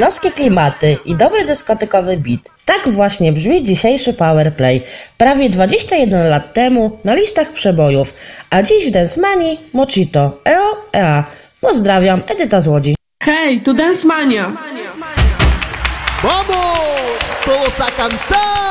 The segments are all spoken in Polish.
Latynoskie klimaty i dobry dyskotykowy beat. Tak właśnie brzmi dzisiejszy Powerplay. Prawie 21 lat temu na listach przebojów, a dziś w Dance Manii Mochito, EO, EA. Pozdrawiam, Edyta z Łodzi. Hej, to Dance Mania. ¡Vamos! ¡Todos a cantar!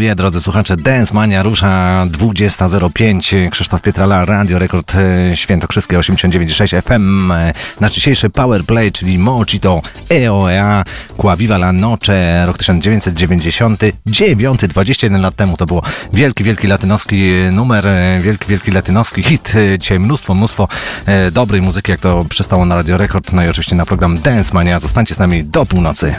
Yeah, drodzy słuchacze, Dance Mania rusza 20.05, Krzysztof Pietrala, Radio Rekord e, Świętokrzyskie 89.6 FM. E, Nasz dzisiejszy Power Play, czyli Mochito EOEA, Quaviva la Noche, rok 1999, 21 lat temu to było wielki, wielki latynoski numer, e, wielki, wielki latynoski hit. E, Dzisiaj mnóstwo, mnóstwo e, dobrej muzyki, jak to przystało na Radio Rekord, no i oczywiście na program Dance Mania. Zostańcie z nami do północy.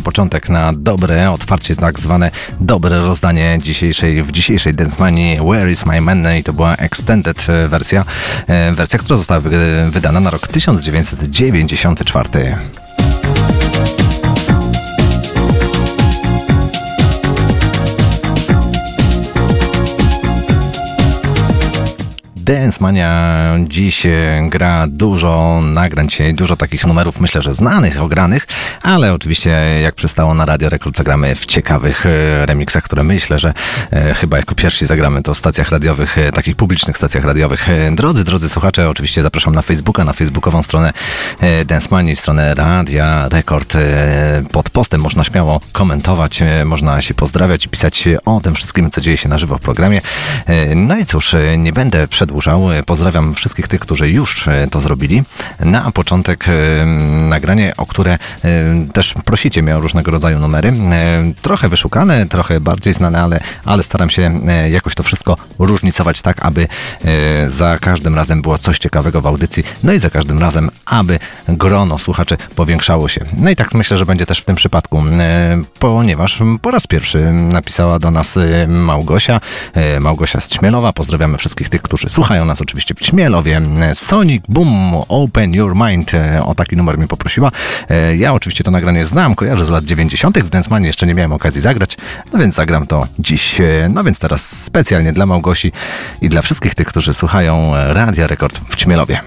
Na początek na dobre otwarcie, tak zwane dobre rozdanie dzisiejszej, w dzisiejszej Dance Where is my man? I to była extended wersja, e, wersja, która została wy- wydana na rok 1994. Dance Mania dziś e, gra dużo nagrań dzisiaj, dużo takich numerów, myślę, że znanych, ogranych, ale oczywiście jak przystało na Radio Rekord zagramy w ciekawych e, remixach, które myślę, że e, chyba jako pierwsi zagramy to w stacjach radiowych, e, takich publicznych stacjach radiowych. Drodzy, drodzy słuchacze, oczywiście zapraszam na Facebooka, na facebookową stronę Dance Manii, stronę Radia Rekord. E, Postem można śmiało komentować, e, można się pozdrawiać i pisać o tym wszystkim, co dzieje się na żywo w programie. E, No i cóż, e, nie będę przedłużał. Pozdrawiam wszystkich tych, którzy już to zrobili. Na początek nagranie, o które też prosicie mnie o różnego rodzaju numery. Trochę wyszukane, trochę bardziej znane, ale, ale staram się jakoś to wszystko różnicować tak, aby za każdym razem było coś ciekawego w audycji. No i za każdym razem, aby grono słuchaczy powiększało się. No i tak myślę, że będzie też w tym przypadku, e, ponieważ po raz pierwszy napisała do nas e, Małgosia. E, Małgosia z Ćmielowa. Pozdrawiamy wszystkich tych, którzy słuchają nas oczywiście w Ćmielowie. Sonic Boom, Open Your Mind. O taki numer mnie poprosiła. Ja oczywiście to nagranie znam, kojarzę z lat 90. W Densmanie jeszcze nie miałem okazji zagrać, no więc zagram to dziś. No więc teraz specjalnie dla Małgosi i dla wszystkich tych, którzy słuchają Radia Rekord w Ćmielowie.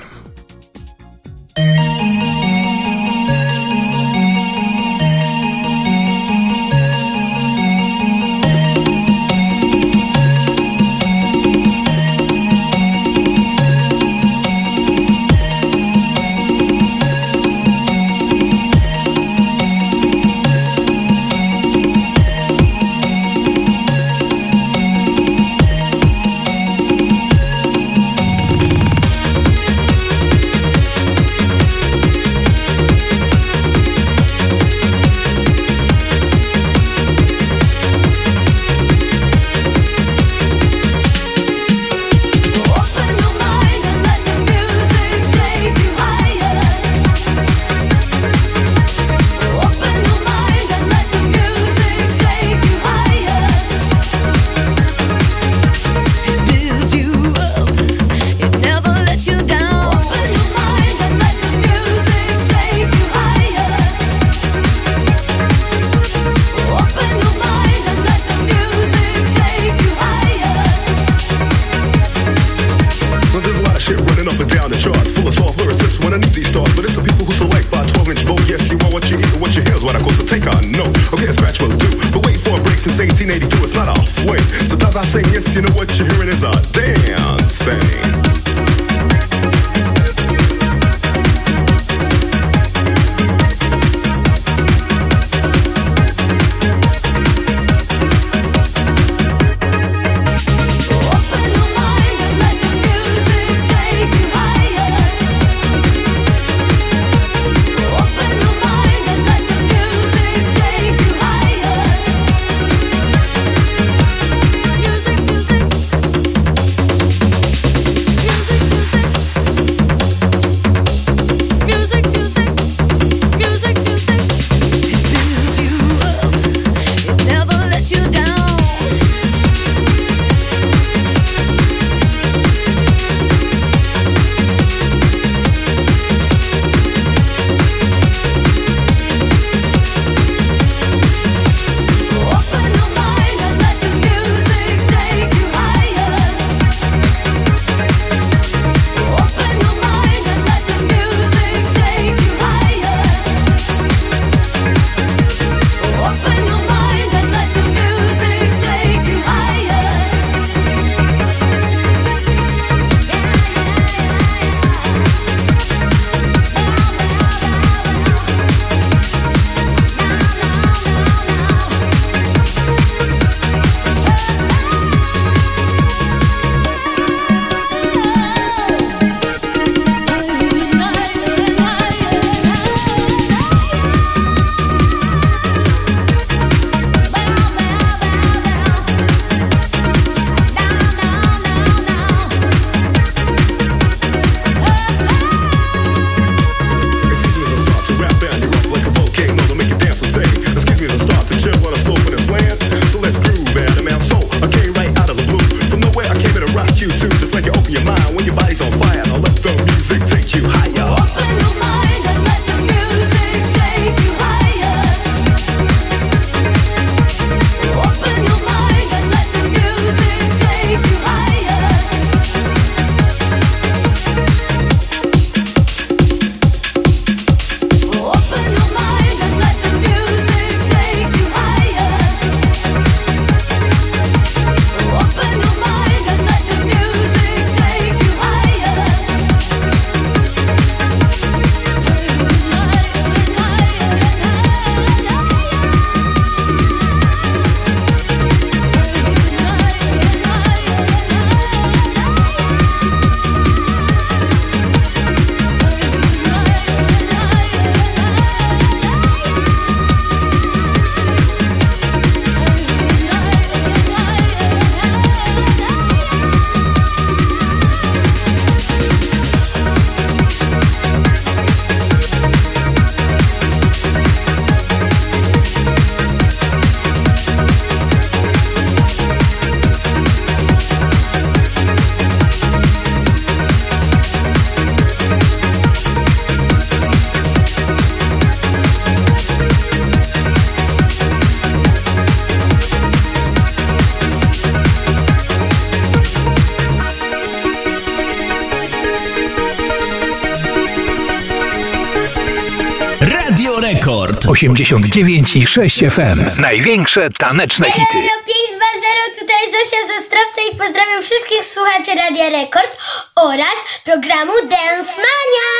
89 i 6 FM. Największe taneczne hity. Elo 520, tutaj Zosia z Ostrowca i pozdrawiam wszystkich słuchaczy Radia Rekord oraz programu Dance Mania.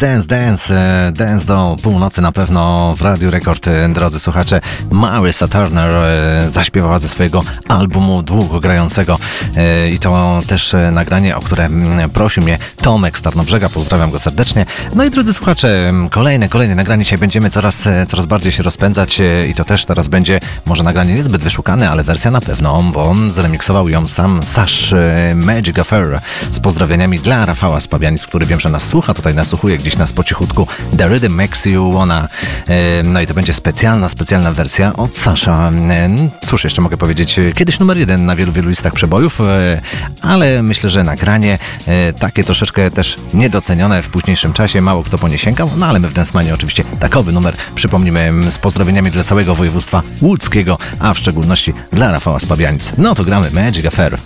Dance, dance, dance, e, dance do północy na pewno w Radiu Rekord, e, drodzy słuchacze. Marissa Turner e, zaśpiewała ze swojego albumu długogrającego e, i to też nagranie, o które mm, prosił mnie Tomek z Tarnobrzega, pozdrawiam go serdecznie. No i drodzy słuchacze, kolejne, kolejne nagranie, dzisiaj będziemy coraz, e, coraz bardziej się rozpędzać e, i to też teraz będzie może nagranie niezbyt wyszukane, ale wersja na pewno, bo zremiksował ją sam Sash e, Magic Affair z pozdrowieniami dla Rafała Spabianic, który wiem, że nas słucha, tutaj nasłuchuje gdzieś nas po cichutku. The Rhythm Makes You Wanna. No i to będzie specjalna, specjalna wersja od Sasza. E, Cóż jeszcze mogę powiedzieć? Kiedyś numer jeden na wielu, wielu listach przebojów, ale myślę, że nagranie takie troszeczkę też niedocenione w późniejszym czasie. Mało kto po nie sięgał, no ale my w Densmanie oczywiście takowy numer przypomnimy m, z pozdrowieniami dla całego województwa łódzkiego, a w szczególności dla Rafała Spabianic. No to gramy Magic Affair.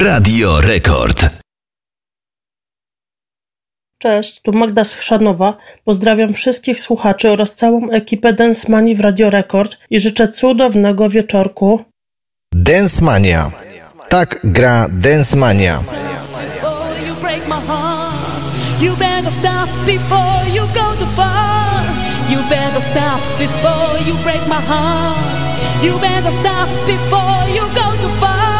Radio Rekord. Cześć, tu Magda Schrzanowa. Pozdrawiam wszystkich słuchaczy oraz całą ekipę Dance Money w Radio Rekord i życzę cudownego wieczorku. Dance Mania. Tak gra Dance Mania. You better stop before you go too far. You better stop before you break my heart. You better stop before you go too far.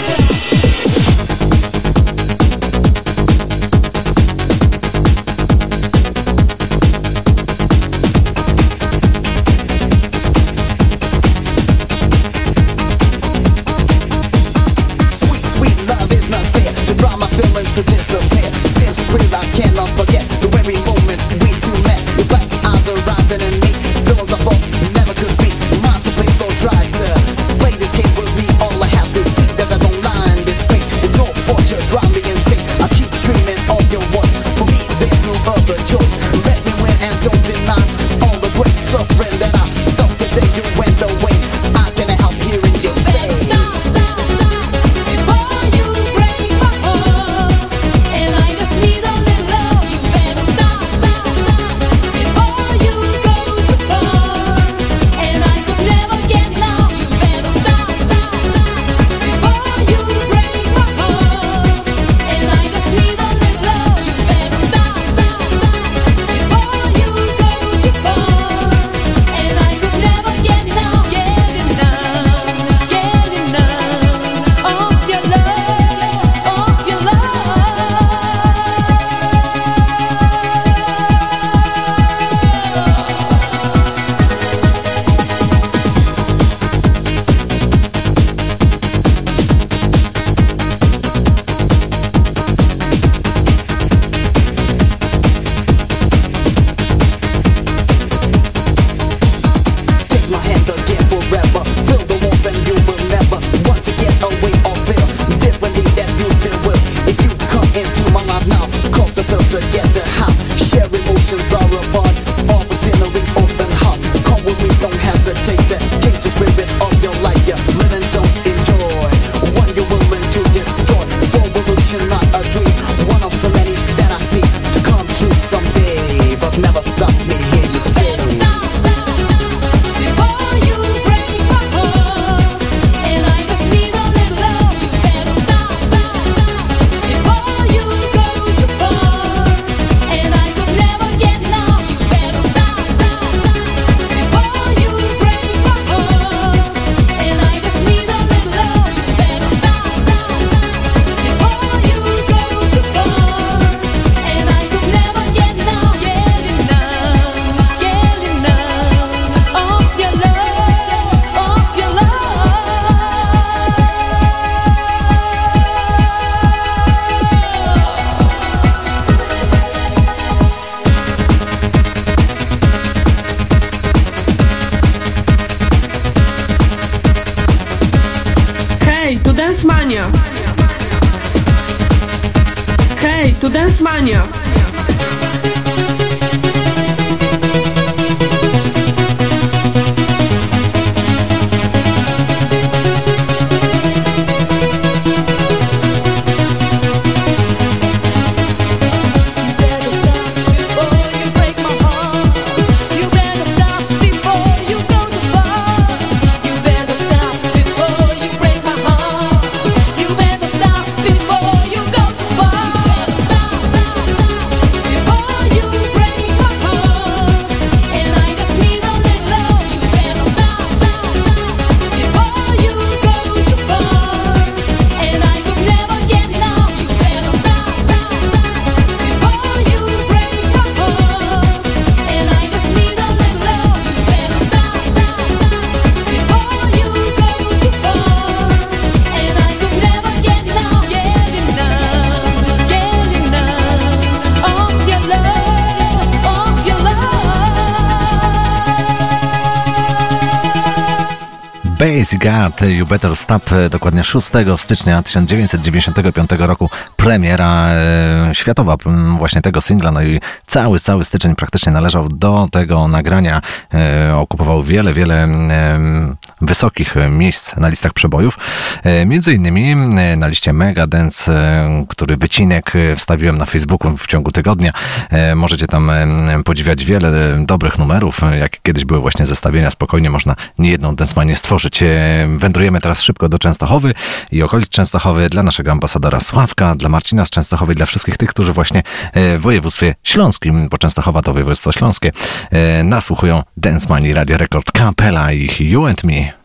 Dixie Gat, You Better Stop, e, dokładnie 6 stycznia 1995 roku premiera e, światowa właśnie tego singla, no i cały, cały styczeń praktycznie należał do tego nagrania, e, okupował wiele, wiele e, wysokich miejsc na listach przebojów, e, między innymi e, na liście Mega Dance, który wycinek wstawiłem na Facebooku w ciągu tygodnia, możecie tam podziwiać wiele dobrych numerów, jak Kiedyś były właśnie zestawienia, spokojnie można niejedną densmanię stworzyć. E, wędrujemy teraz szybko do Częstochowy i okolic Częstochowy dla naszego ambasadora Sławka, dla Marcina z Częstochowy, dla wszystkich tych, którzy właśnie e, w województwie śląskim, bo Częstochowa to województwo śląskie, e, nasłuchują Dance Radia Rekord, Kapela i You and Me.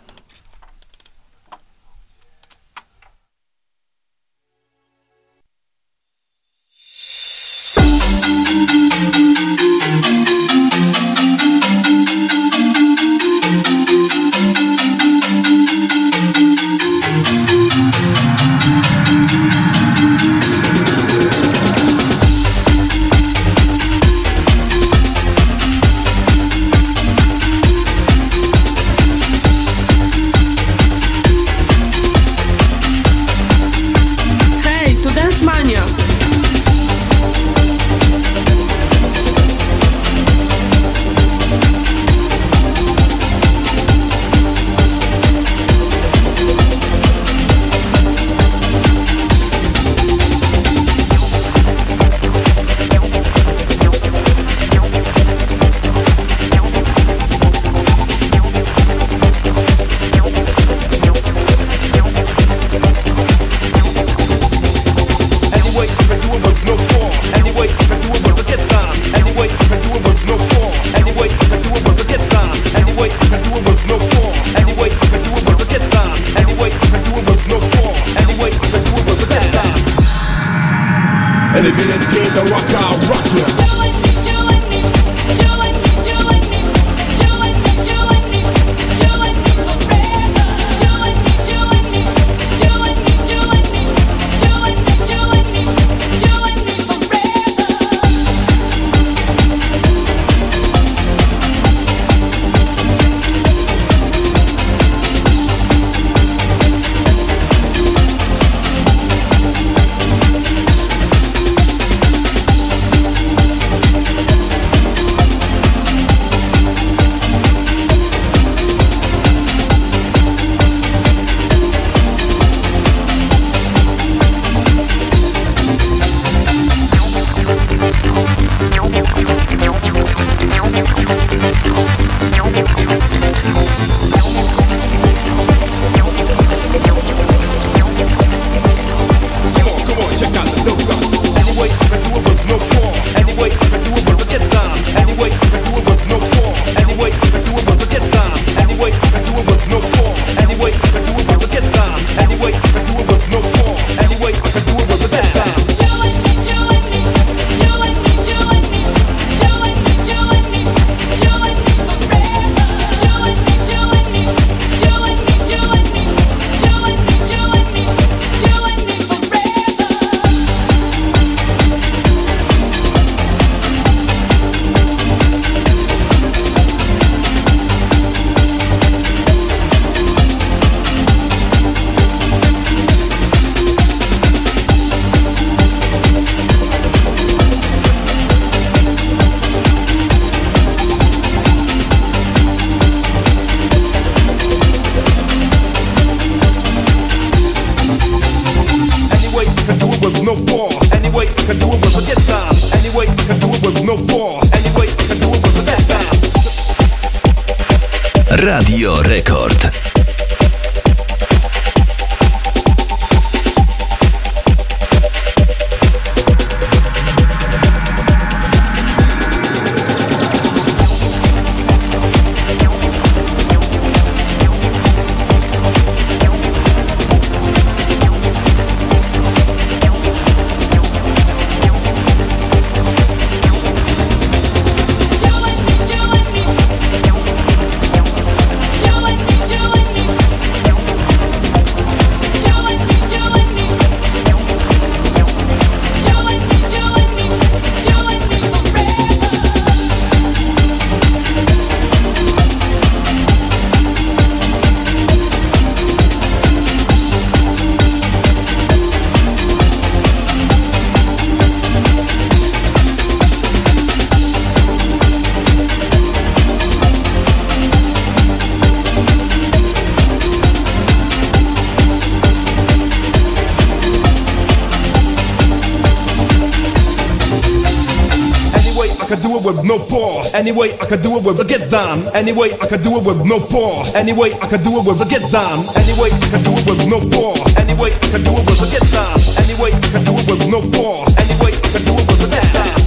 Anyway, I can do it with a get down. Anyway, I can do it with no pause. Anyway, I can do it with a get down. Anyway, I can do it with no pause. Anyway, I can do it with a get down. Anyway, I can do it with no pause. Anyway, I can do it with a get down.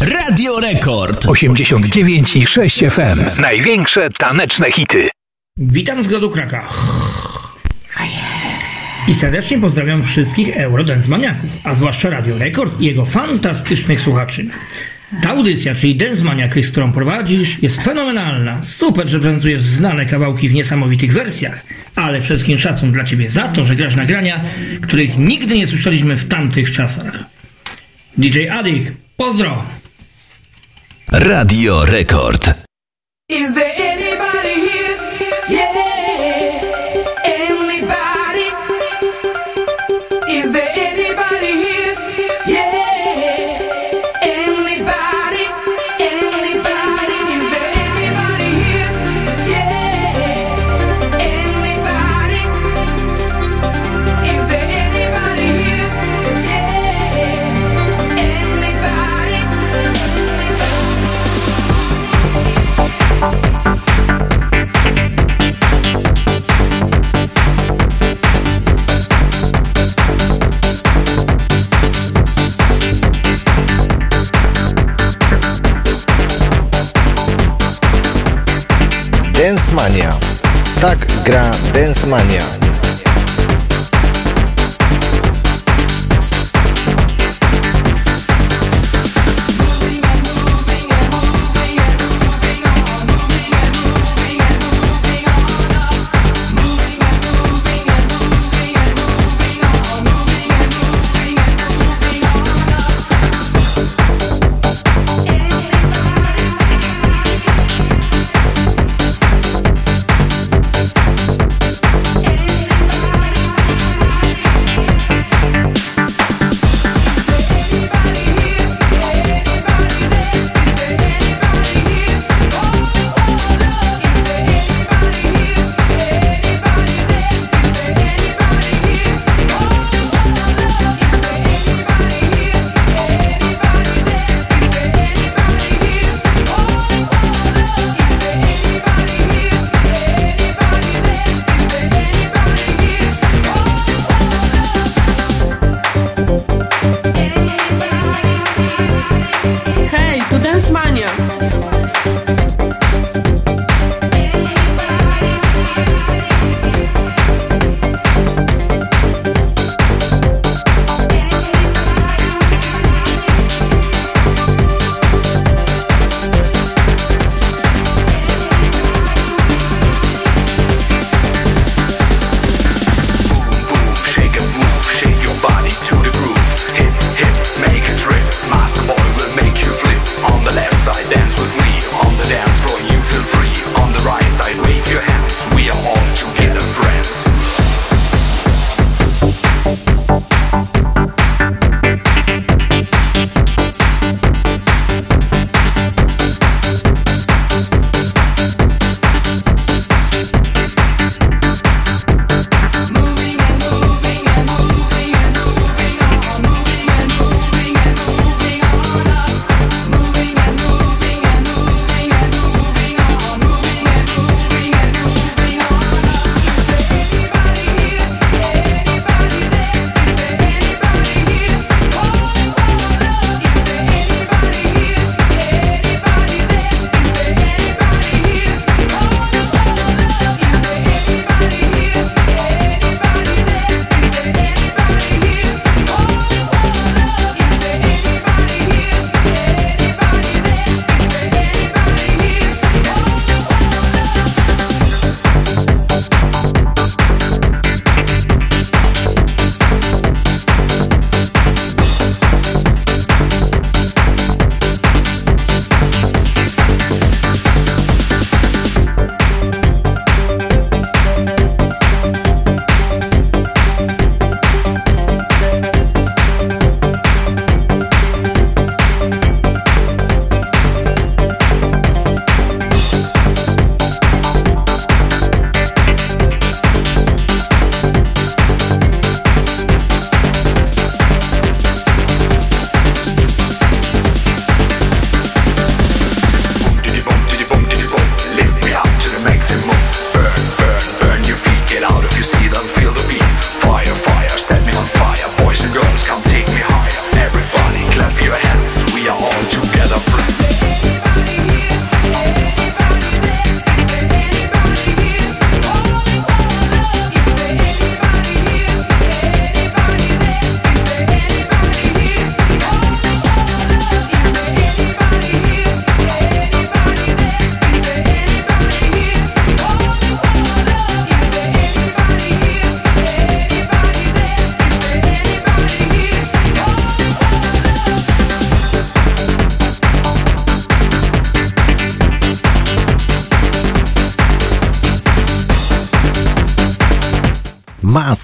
Radio Rekord 89 i 6 FM. Największe taneczne hity. Witam z Grodu Kraka. I serdecznie pozdrawiam wszystkich Eurodance maniaków, a zwłaszcza Radio Rekord i jego fantastycznych słuchaczy. Audycja, czyli Dance Maniac, którą prowadzisz, jest fenomenalna. Super, że prezentujesz znane kawałki w niesamowitych wersjach, ale przede wszystkim szacun dla ciebie za to, że grasz nagrania, których nigdy nie słyszeliśmy w tamtych czasach. DJ Adik, pozdro! Radio Rekord.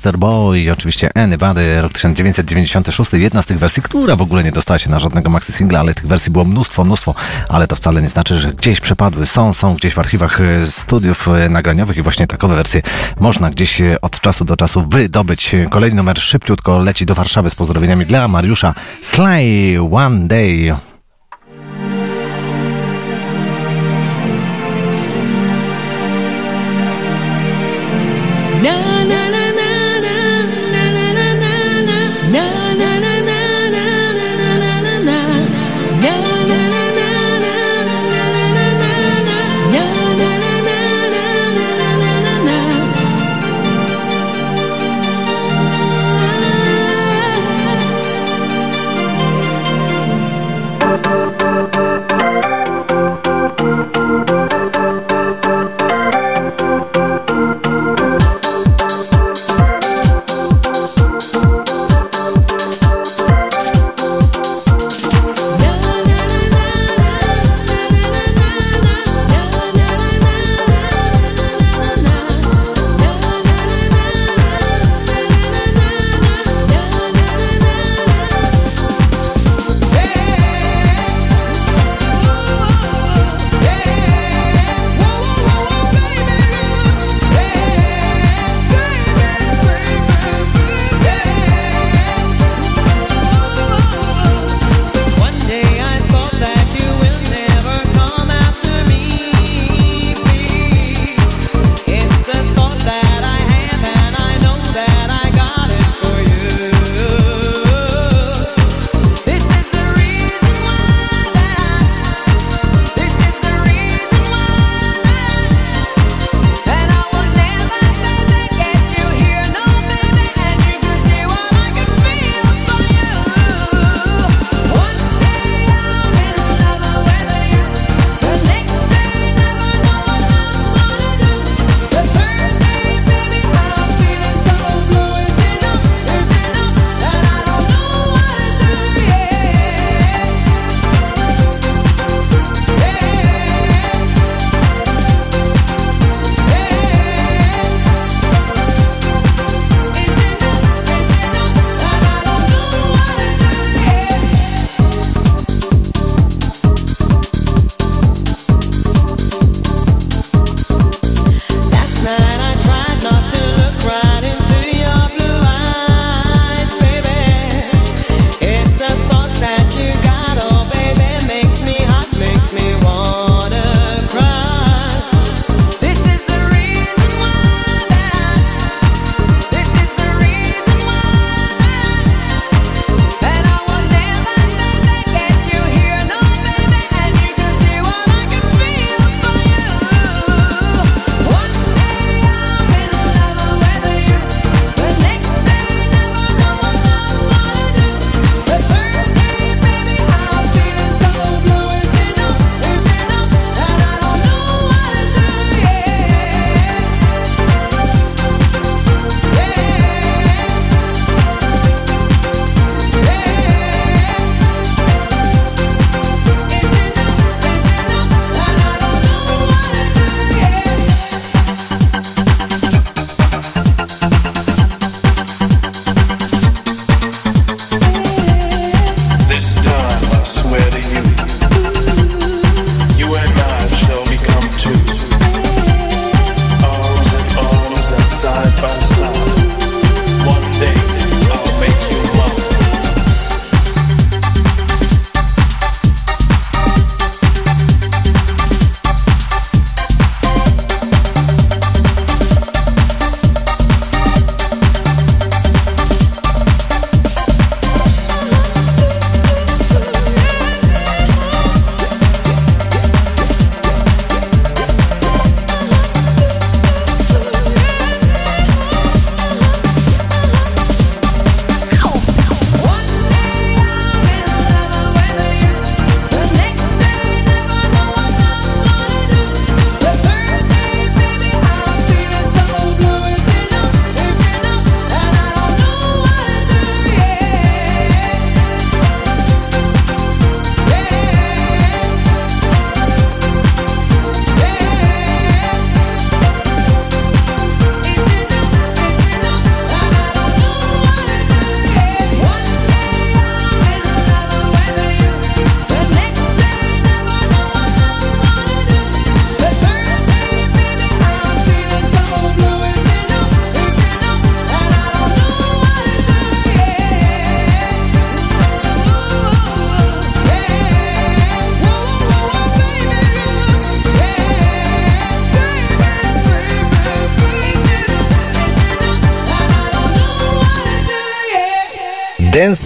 Master Boy i oczywiście Anybody, rok 1996, jedna z tych wersji, która w ogóle nie dostała się na żadnego maxi singla, ale tych wersji było mnóstwo, mnóstwo, ale to wcale nie znaczy, że gdzieś przepadły, są, są gdzieś w archiwach e, studiów e, nagraniowych i właśnie takowe wersje można gdzieś e, od czasu do czasu wydobyć. Kolejny numer szybciutko leci do Warszawy z pozdrowieniami dla Mariusza Sly One Day.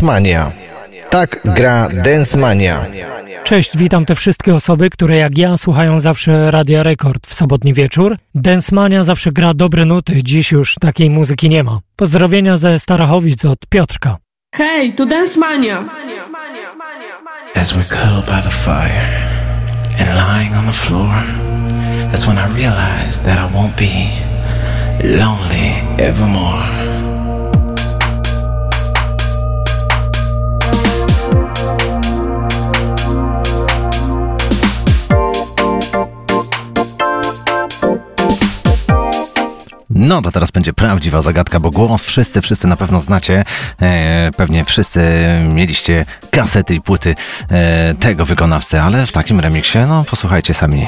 Dance Mania. Tak gra Dance Mania. Cześć, witam te wszystkie osoby, które jak ja słuchają zawsze Radia Rekord w sobotni wieczór. Densmania zawsze gra dobre nuty, dziś już takiej muzyki nie ma. Pozdrowienia ze Starachowic od Piotrka. Hej, tu Dance Mania. As we're cuddled by the fire and lying on the floor, that's when I realized that I won't be lonely evermore. No to teraz będzie prawdziwa zagadka, bo głos wszyscy, wszyscy na pewno znacie. E, pewnie wszyscy mieliście kasety i płyty e, tego wykonawcy, ale w takim remiksie, no posłuchajcie sami.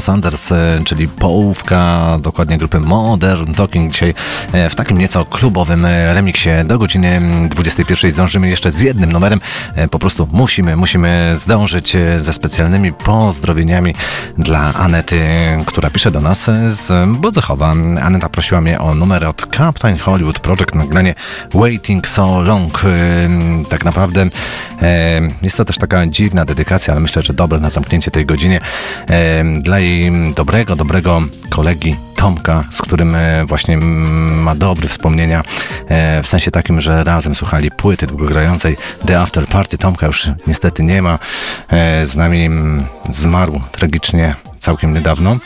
Thomas Anders, e, czyli połówka dokładnie grupy Modern Talking dzisiaj e, w takim nieco klubowym e, remiksie. Do godziny 21 zdążymy jeszcze z jednym numerem. Po prostu musimy, musimy zdążyć ze specjalnymi pozdrowieniami dla Anety, która pisze do nas z Bodzechowa. Aneta prosiła mnie o numer od Captain Hollywood Project, nagranie Waiting So Long. Tak naprawdę jest to też taka dziwna dedykacja, ale myślę, że dobre na zamknięcie tej godziny e, dla jej dobrego, dobrego kolegi Tomka, z którym e, właśnie ma dobre wspomnienia, e, w sensie takim, że razem słuchali płyty długogrającej The After Party. Tomka już niestety nie ma, e, z nami zmarł tragicznie całkiem niedawno.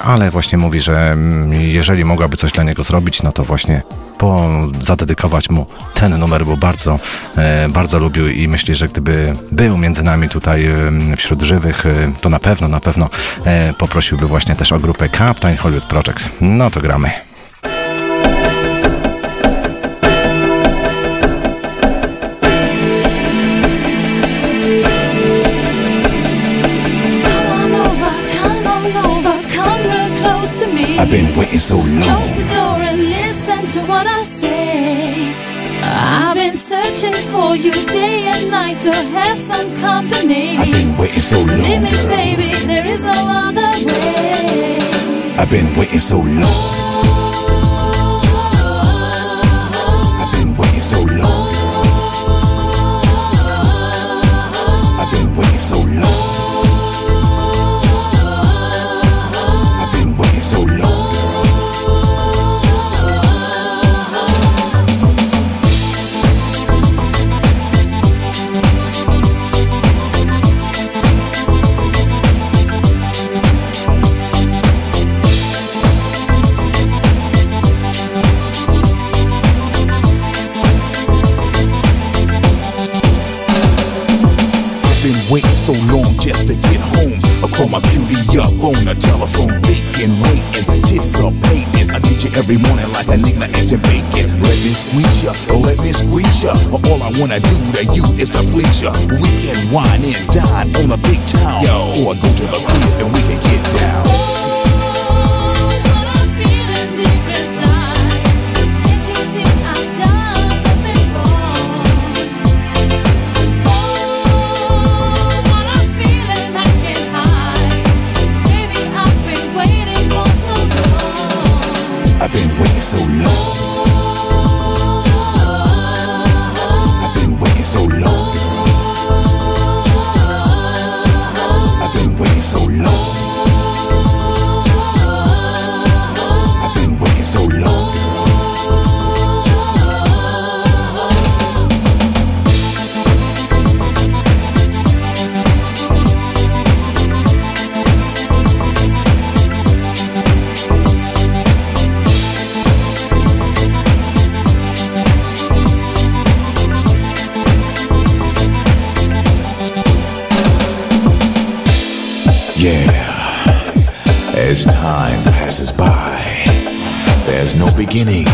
Ale właśnie mówi, że jeżeli mogłaby coś dla niego zrobić, no to właśnie po, zadedykować mu ten numer, bo bardzo, e, bardzo lubił i myśli, że gdyby był między nami tutaj em, wśród żywych, e, to na pewno, na pewno e, poprosiłby właśnie też o grupę Captain Hollywood Project. No to gramy. Come on over, come on over, come real close to me. I've been waiting so long. Close the door and listen to what I searching for you day and night to have some company. I've been waiting so long. Leave me, baby, there is no other way. I've been waiting so long. Ya, let me squeeze ya. All I wanna do to you is to please ya. We can wine and dine on a big town, yo. Or go to the crib and we can get down. Beginning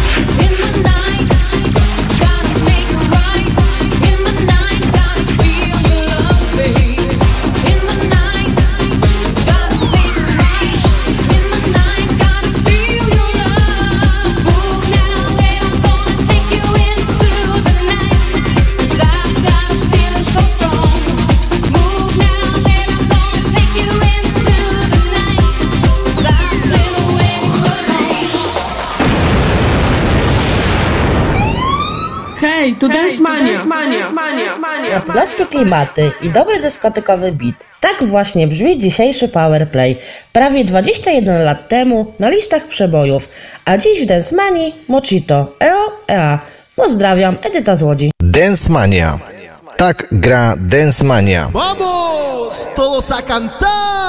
Latynowskie klimaty i dobry dyskotekowy beat. Tak właśnie brzmi dzisiejszy Powerplay. Prawie 21 lat temu na listach przebojów, a dziś w Dance Mani Mochito, EO, EA. Pozdrawiam, Edyta z Łodzi. Dance Mania. Tak gra Dance Mania. ¡Vamos! ¡Todos a cantar!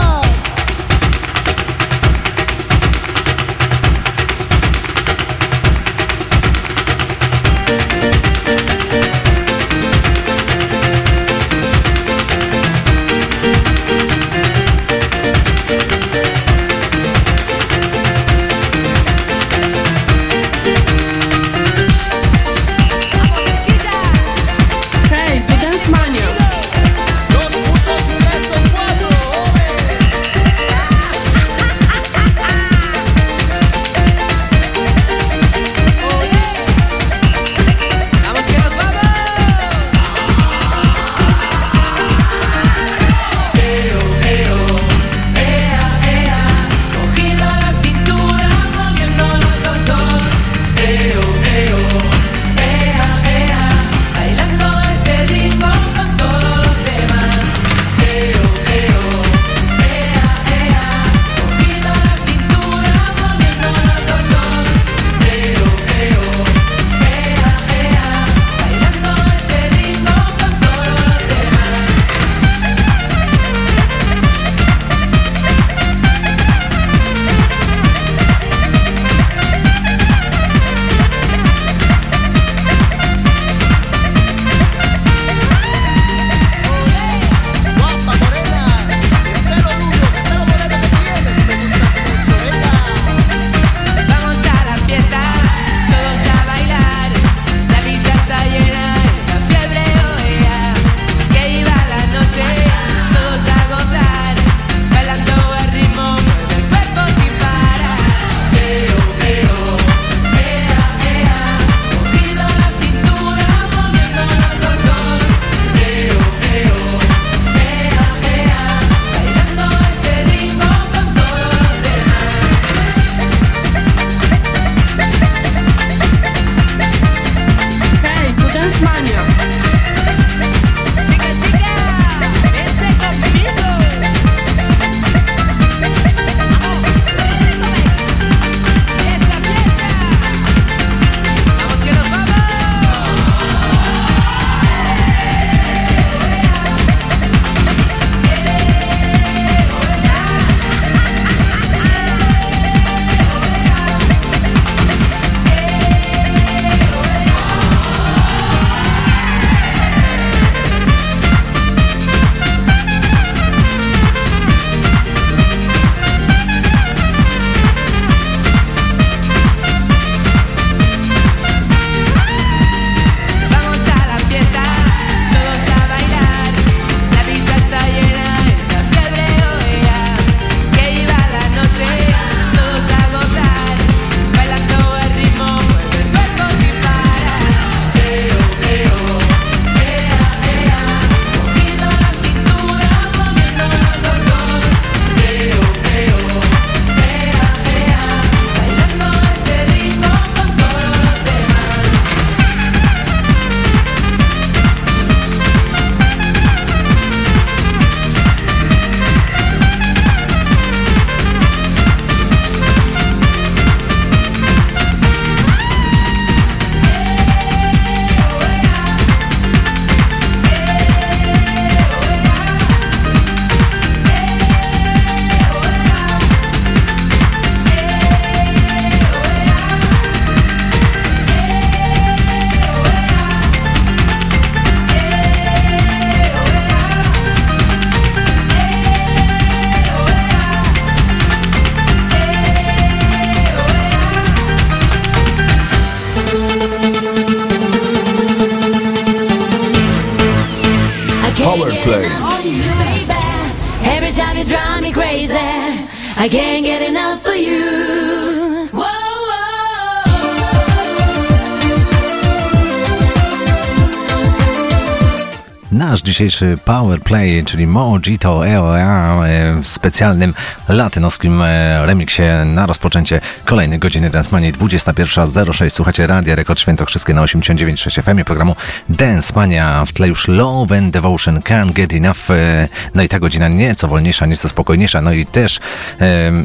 nasz dzisiejszy Power Play, czyli Mojito EOA e, w specjalnym latynoskim e, remiksie na rozpoczęcie kolejnej godziny Dance Mania 21.06. Słuchacie Radia Rekord Świętokrzyskie na 89.6 FM programu Dance Mania. W tle już Love and Devotion Can't Get Enough. E, no i ta godzina nieco wolniejsza, nieco spokojniejsza. No i też,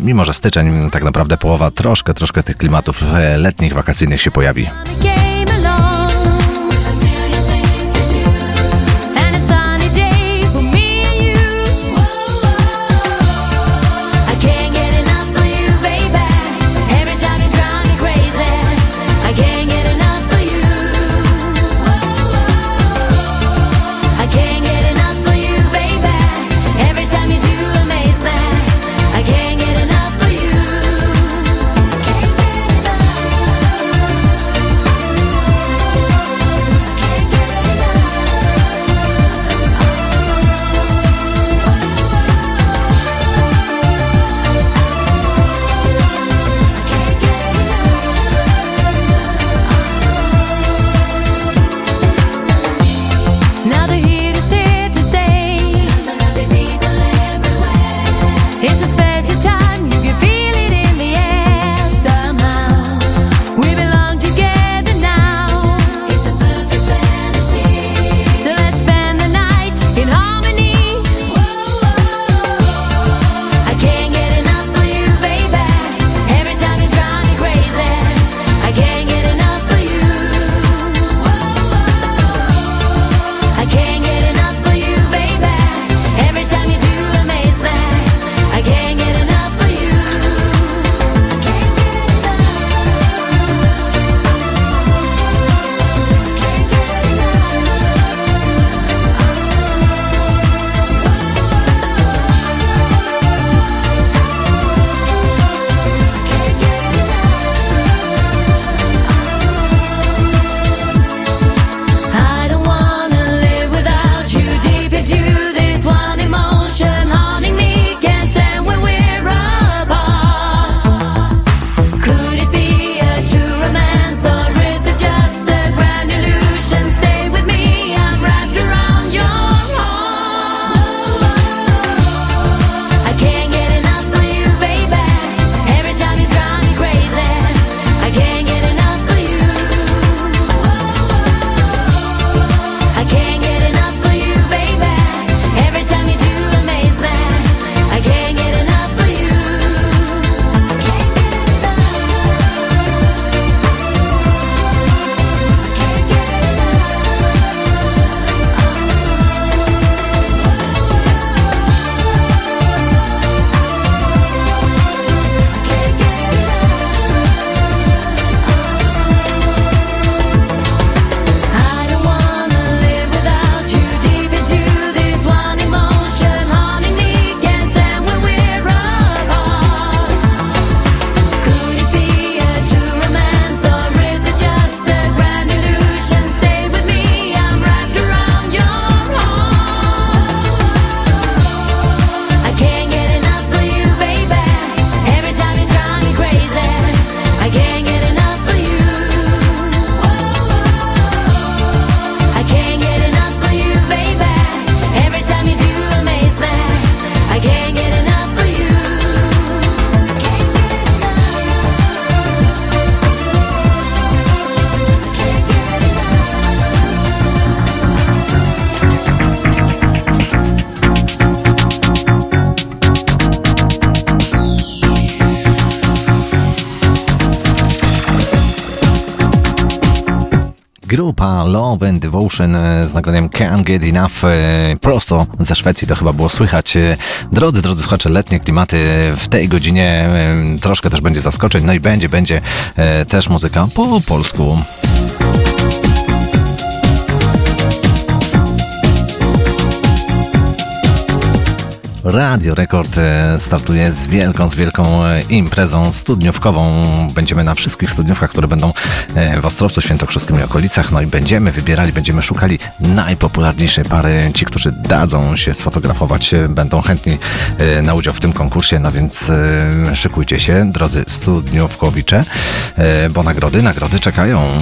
mimo że styczeń, tak naprawdę połowa, troszkę, troszkę tych klimatów letnich, wakacyjnych się pojawi. Motion e, z nagraniem Can't Get Enough e, prosto ze Szwecji, to chyba było słychać. E, drodzy, drodzy słuchacze, letnie klimaty w tej godzinie troszkę też będzie zaskoczeń, no i będzie, będzie też muzyka po polsku. Radio Rekord e, startuje z wielką, z wielką e, imprezą studniówkową. Będziemy na wszystkich studniówkach, które będą e, w Ostrowcu Świętokrzyskim i okolicach. No i będziemy wybierali, będziemy szukali najpopularniejszej pary. Ci, którzy dadzą się sfotografować, będą chętni na udział w tym konkursie. No więc szykujcie się, drodzy studniówkowicze, bo nagrody, nagrody czekają.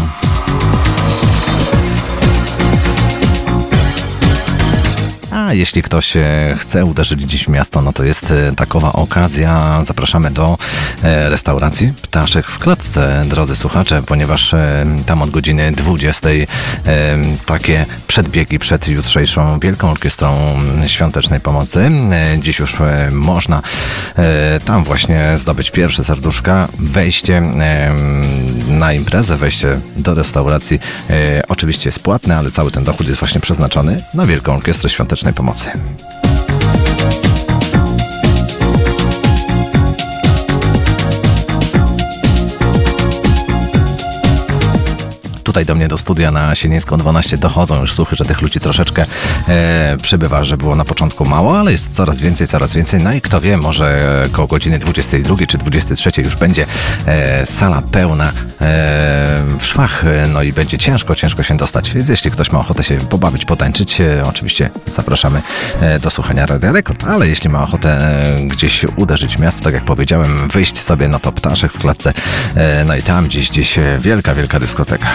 Jeśli ktoś e, chce uderzyć dziś w miasto, no to jest e, takowa okazja. Zapraszamy do e, restauracji Ptaszek w Klatce, drodzy słuchacze, ponieważ tam od godziny 20 e, takie przedbiegi przed jutrzejszą Wielką Orkiestrą Świątecznej Pomocy. Dziś już można tam właśnie zdobyć pierwsze serduszka, wejście na imprezę, wejście do restauracji e, oczywiście jest płatne, ale cały ten dochód jest właśnie przeznaczony na Wielką Orkiestrę Świątecznej Pomocy. Tutaj do mnie do studia na Sienińską 12 dochodzą już słuchy, że tych ludzi troszeczkę e, przybywa, że było na początku mało, ale jest coraz więcej, coraz więcej. No i kto wie, może koło godziny 22 czy 23 już będzie e, sala pełna w szwach, e, no i będzie ciężko, ciężko się dostać. Więc jeśli ktoś ma ochotę się pobawić, potańczyć, e, oczywiście zapraszamy e, do słuchania Radia Rekord, ale jeśli ma ochotę e, gdzieś uderzyć w miasto, tak jak powiedziałem, wyjść sobie, no to ptaszek w klatce, e, no i tam gdzieś, gdzieś e, wielka, wielka dyskoteka.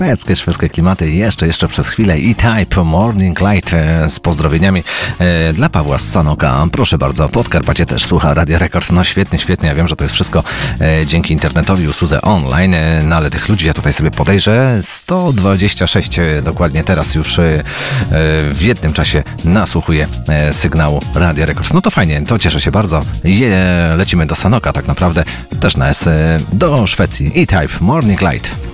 Szwedzkie, szwedzkie klimaty jeszcze, jeszcze przez chwilę i Type Morning Light e, z pozdrowieniami e, dla Pawła z Sanoka. Proszę bardzo, Podkarpacie też słucha Radia Rekord. No świetnie, świetnie. Ja wiem, że to jest wszystko e, dzięki internetowi, usłudze online, no ale tych ludzi ja tutaj sobie podejrzę 126 e, dokładnie teraz już w jednym czasie nasłuchuje sygnału Radia Rekord. No to fajnie, to cieszę się bardzo. Je, lecimy do Sanoka tak naprawdę, też na S, do Szwecji. E-Type Morning Light.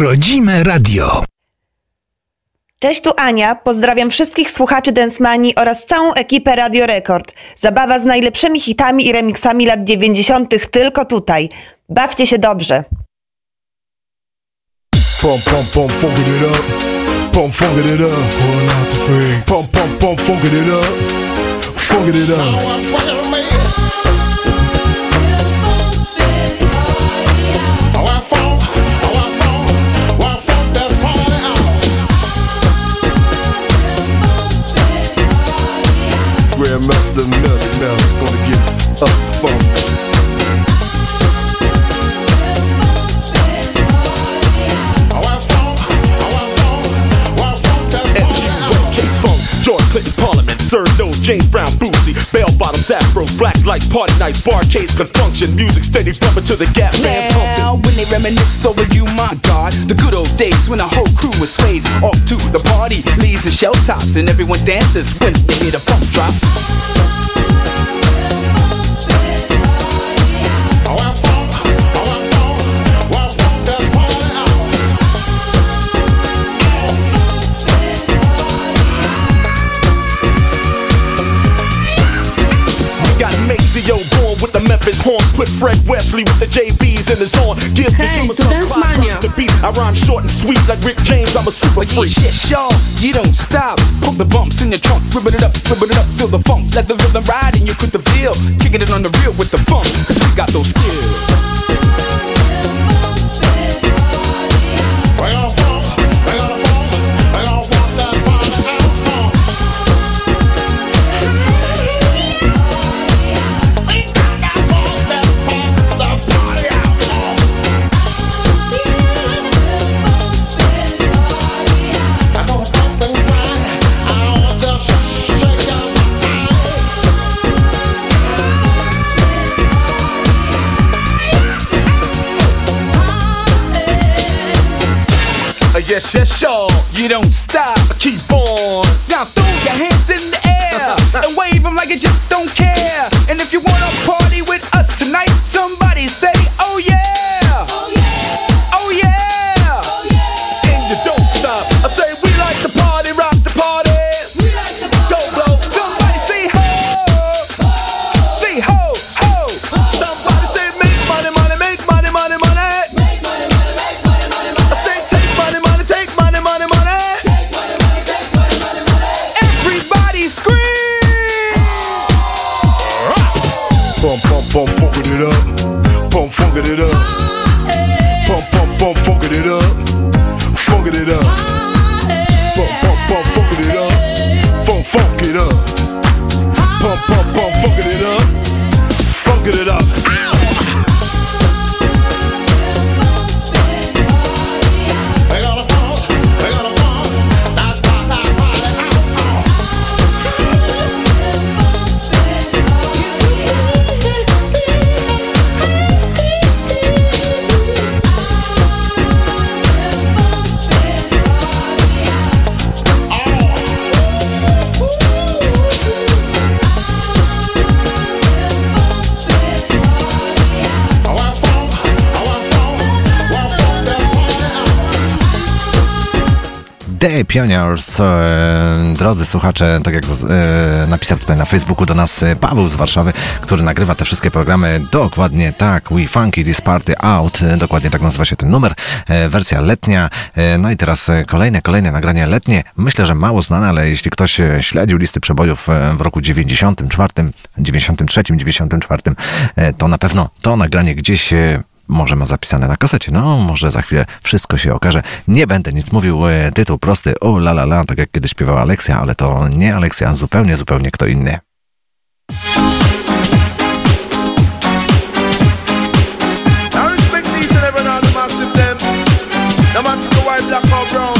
Rodzime radio. Cześć, tu Ania. Pozdrawiam wszystkich słuchaczy Densmanii oraz całą ekipę Radio Rekord. Zabawa z najlepszymi hitami i remixami lat 90. tylko tutaj. Bawcie się dobrze. Funking it up. Pump, funking it up. Pulling out the freaks. Pump, pump, pump, funking it up. Funking it up. Grandmaster Melly now is gonna get up the funk. K-Funk, George Clinton Parliament, Sir Nose, James Brown, Boozy, Bell Bottoms, Afros, Black Lights, Party Nights, Barcades, Confunction, Music steady bumping to the Gap Man's Now, when they reminisce over you, my God, the good old days when the whole crew was sways off to the party, leaves and shell tops, and everyone dances when they hear the funk drop. Fred Wesley with the JBs in his horn. Give the Hey, drummer to some Dance Clyde Mania. Rhymes to beat. I rhyme short and sweet like Rick James. I'm a super freak. Yes, y'all, you don't stop. Pump the bumps in your trunk, ribbon it up, ribbon it up, feel the funk. Let the rhythm ride and you quit the feel. Kicking it on the real with the funk, cause we got those skills. You don't stop. Keep on. Now throw your hands in the air and wave them like you just don't care. The Pioneers, e, drodzy słuchacze, tak jak e, napisał tutaj na Facebooku do nas e, Paweł z Warszawy, który nagrywa te wszystkie programy dokładnie tak, We Funky This Party Out, dokładnie tak nazywa się ten numer, wersja letnia, no i teraz kolejne, kolejne nagranie letnie, myślę, że mało znane, ale jeśli ktoś śledził listy przebojów w roku 94, 93, 94, e, to na pewno to nagranie gdzieś może ma zapisane na kasecie. No, może za chwilę wszystko się okaże. Nie będę nic mówił. e, Tytuł prosty. O la la la, tak jak kiedyś śpiewała Aleksja, ale to nie Aleksja, zupełnie, zupełnie kto inny. I respect each and every them. No matter the white, black or brown.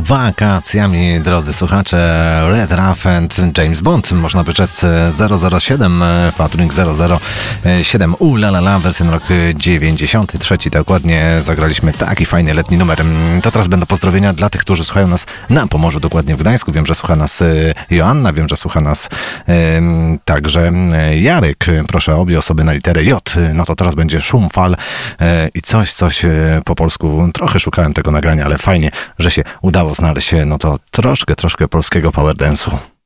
wakacjami, drodzy słuchacze. Red Ruff and James Bond, można by rzec 007, Fatrunk 007, u la la la, wersja rok 93, dokładnie zagraliśmy taki fajny letni numer. Mm, to teraz będą pozdrowienia dla tych, którzy słuchają nas na Pomorzu, dokładnie w Gdańsku. Wiem, że słucha nas e, Joanna, wiem, że słucha nas e, także e, Jarek. Proszę, obie osoby na literę J. No to teraz będzie szum fal i coś, coś po polsku. Trochę szukałem tego nagrania, ale fajnie, że się udało znaleźć. No to troszkę, troszkę polskiego power dance'u.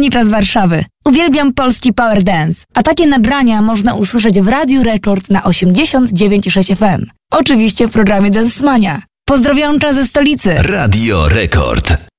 Weronika z Warszawy. Uwielbiam polski power dance, a takie nagrania można usłyszeć w Radiu Rekord na 89,6 FM. Oczywiście w programie Dance Mania. Pozdrowionka ze stolicy. Radio Rekord.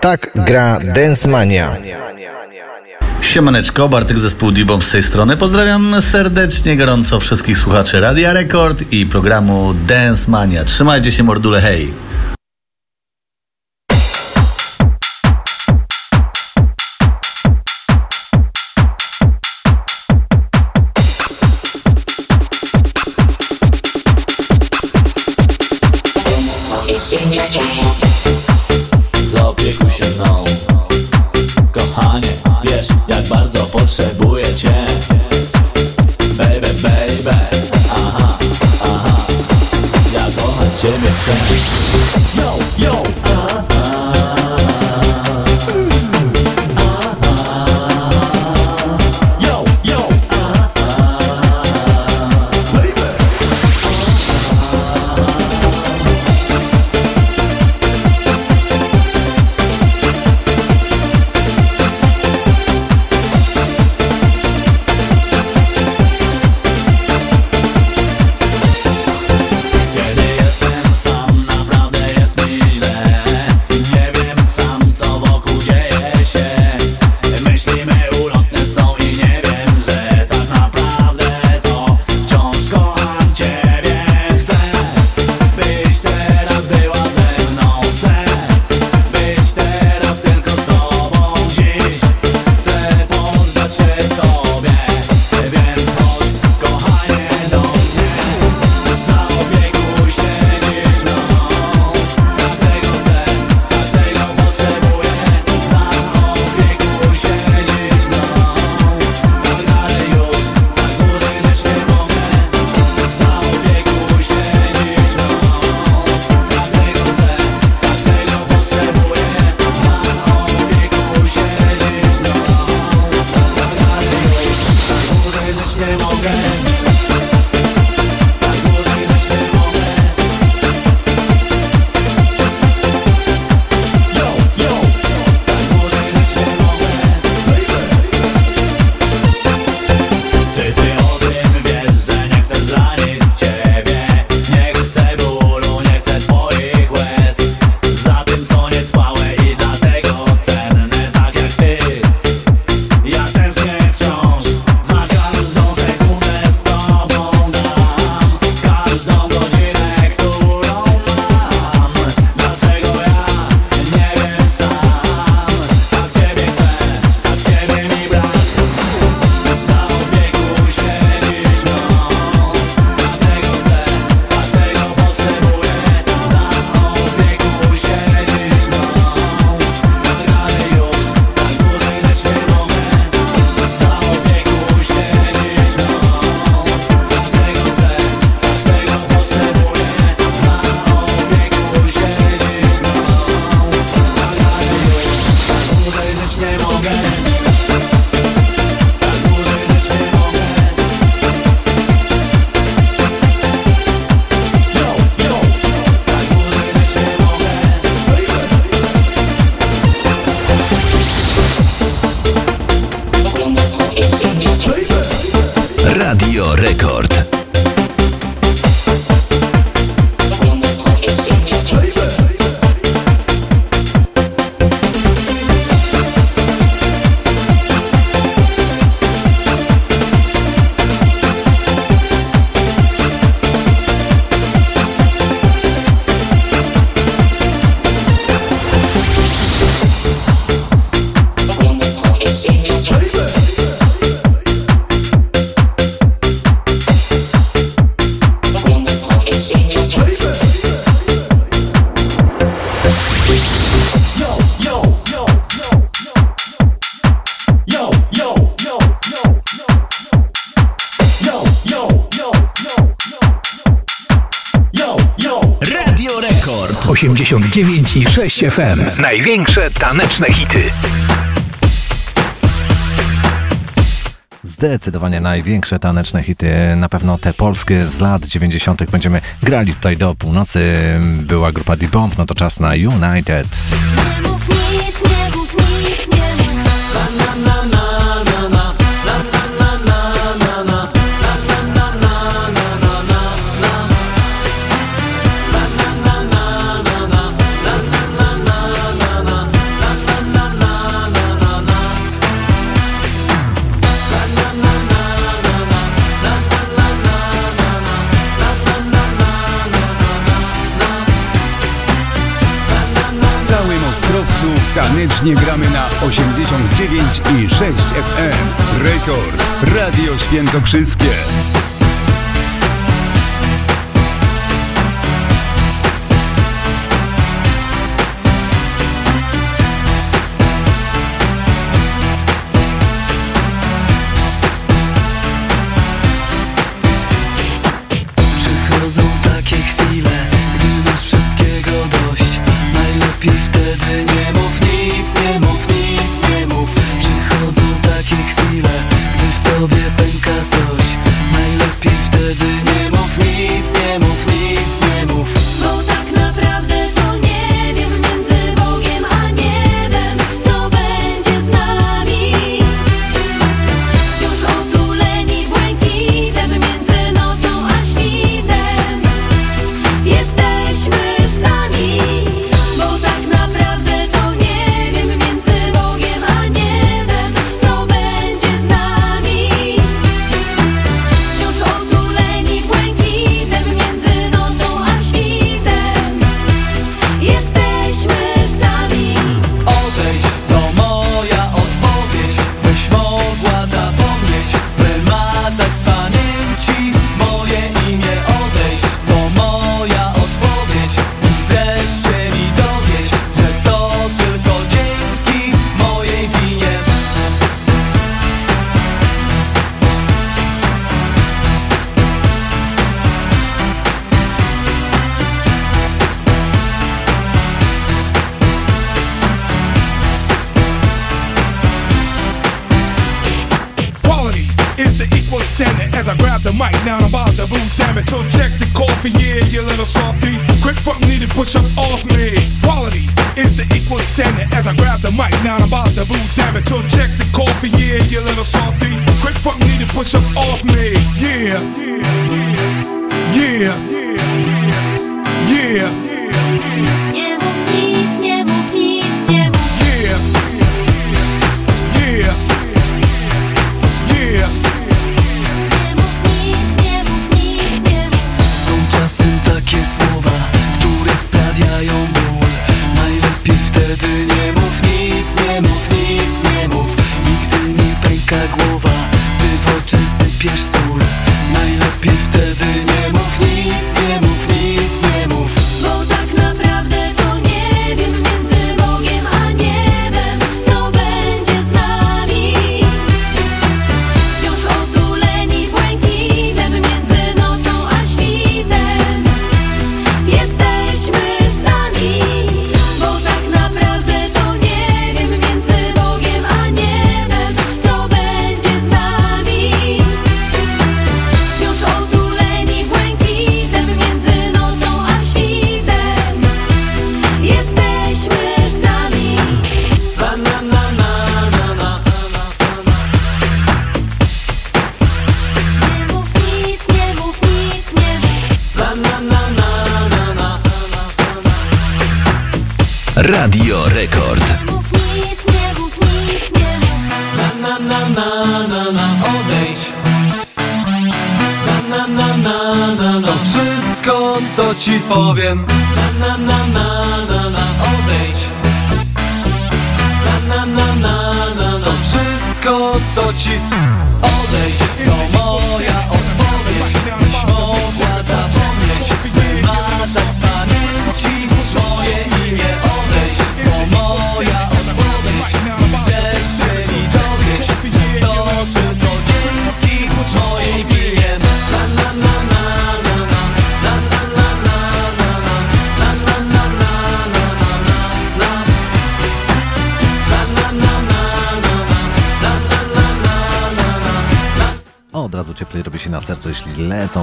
Tak gra Dance Mania. Siemaneczko, Bartek zespół d z tej strony. Pozdrawiam serdecznie, gorąco wszystkich słuchaczy Radia Rekord i programu Dance Mania. Trzymajcie się mordule, hej! Radio Rekord. 89 i 6 FM. Największe taneczne hity. Zdecydowanie największe taneczne hity, na pewno te polskie z lat 90. będziemy grali tutaj do północy. Była grupa The Bomb, no to czas na United. Codziennie gramy na 89 i 6 FM. Rekord Radio Świętokrzyskie.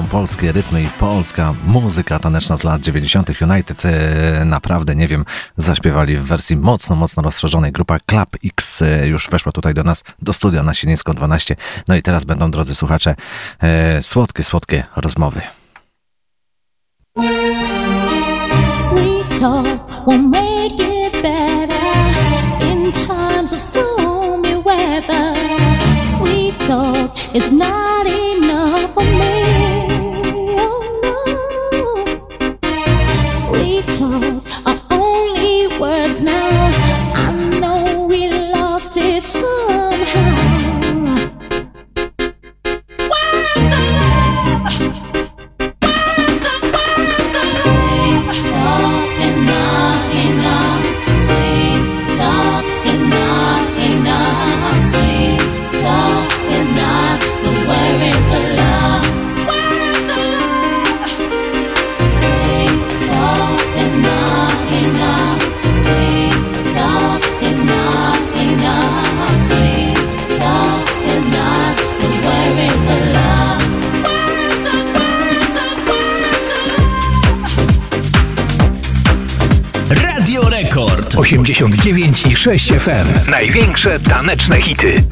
polskie rytmy i polska muzyka taneczna z lat 90. United e, naprawdę, nie wiem, zaśpiewali w wersji mocno, mocno rozszerzonej. Grupa Club X e, już weszła tutaj do nas, do studia na Sieniecką 12. No i teraz będą, drodzy słuchacze, e, słodkie, słodkie rozmowy. Sweet talk will make it better in times of stormy weather. Sweet talk is not 89 i 6 FM. Największe taneczne hity.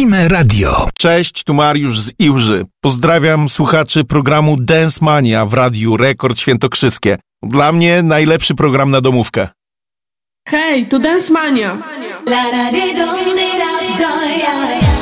Rodzime radio. Cześć, tu Mariusz z Iłży. Pozdrawiam słuchaczy programu Dance Mania w Radiu Rekord Świętokrzyskie. Dla mnie najlepszy program na domówkę. Hej, to Dance Mania. La da di dum di da do ya ya.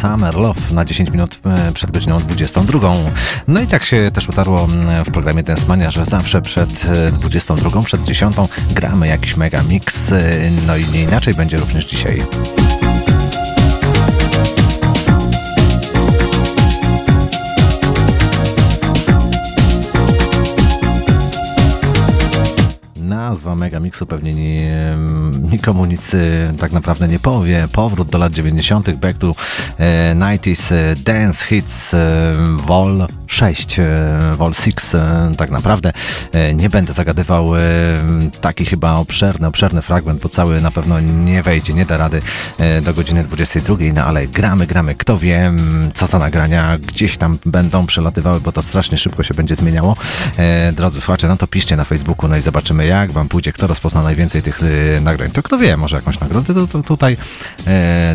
Summer Love na 10 minut e, przed godziną 22. No i tak się też utarło mm, w programie Dance Mania, że zawsze przed e, 22, przed 10 gramy jakiś mega mix. e, No i nie inaczej będzie również dzisiaj. Megamixu pewnie nie, nikomu nic e, tak naprawdę nie powie. Powrót do lat 90., back to e, 90s e, dance hits e, Vol 6, e, Vol 6 e, tak naprawdę. E, nie będę zagadywał taki chyba obszerny, obszerny fragment, bo cały na pewno nie wejdzie, nie da rady do godziny 22, no ale gramy, gramy. Kto wie, co za nagrania gdzieś tam będą przelatywały, bo to strasznie szybko się będzie zmieniało. Drodzy słuchacze, no to piszcie na Facebooku, no i zobaczymy jak wam pójdzie, kto rozpozna najwięcej tych nagrań. To kto wie, może jakąś nagrodę to, to tutaj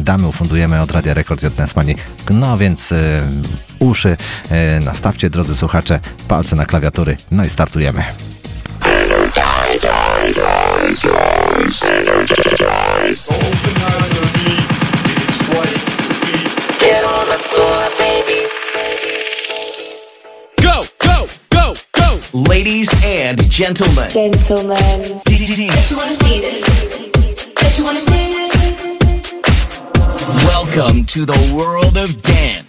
damy, ufundujemy od Radia Rekord z Dance No więc uszy e, drodzy słuchacze, palce na klawiatury, no i startujemy. Go, go, go, go. Ladies and gentlemen. Gentlemen. You wanna see this? Yes, you wanna see this? Welcome to the world of. Dance.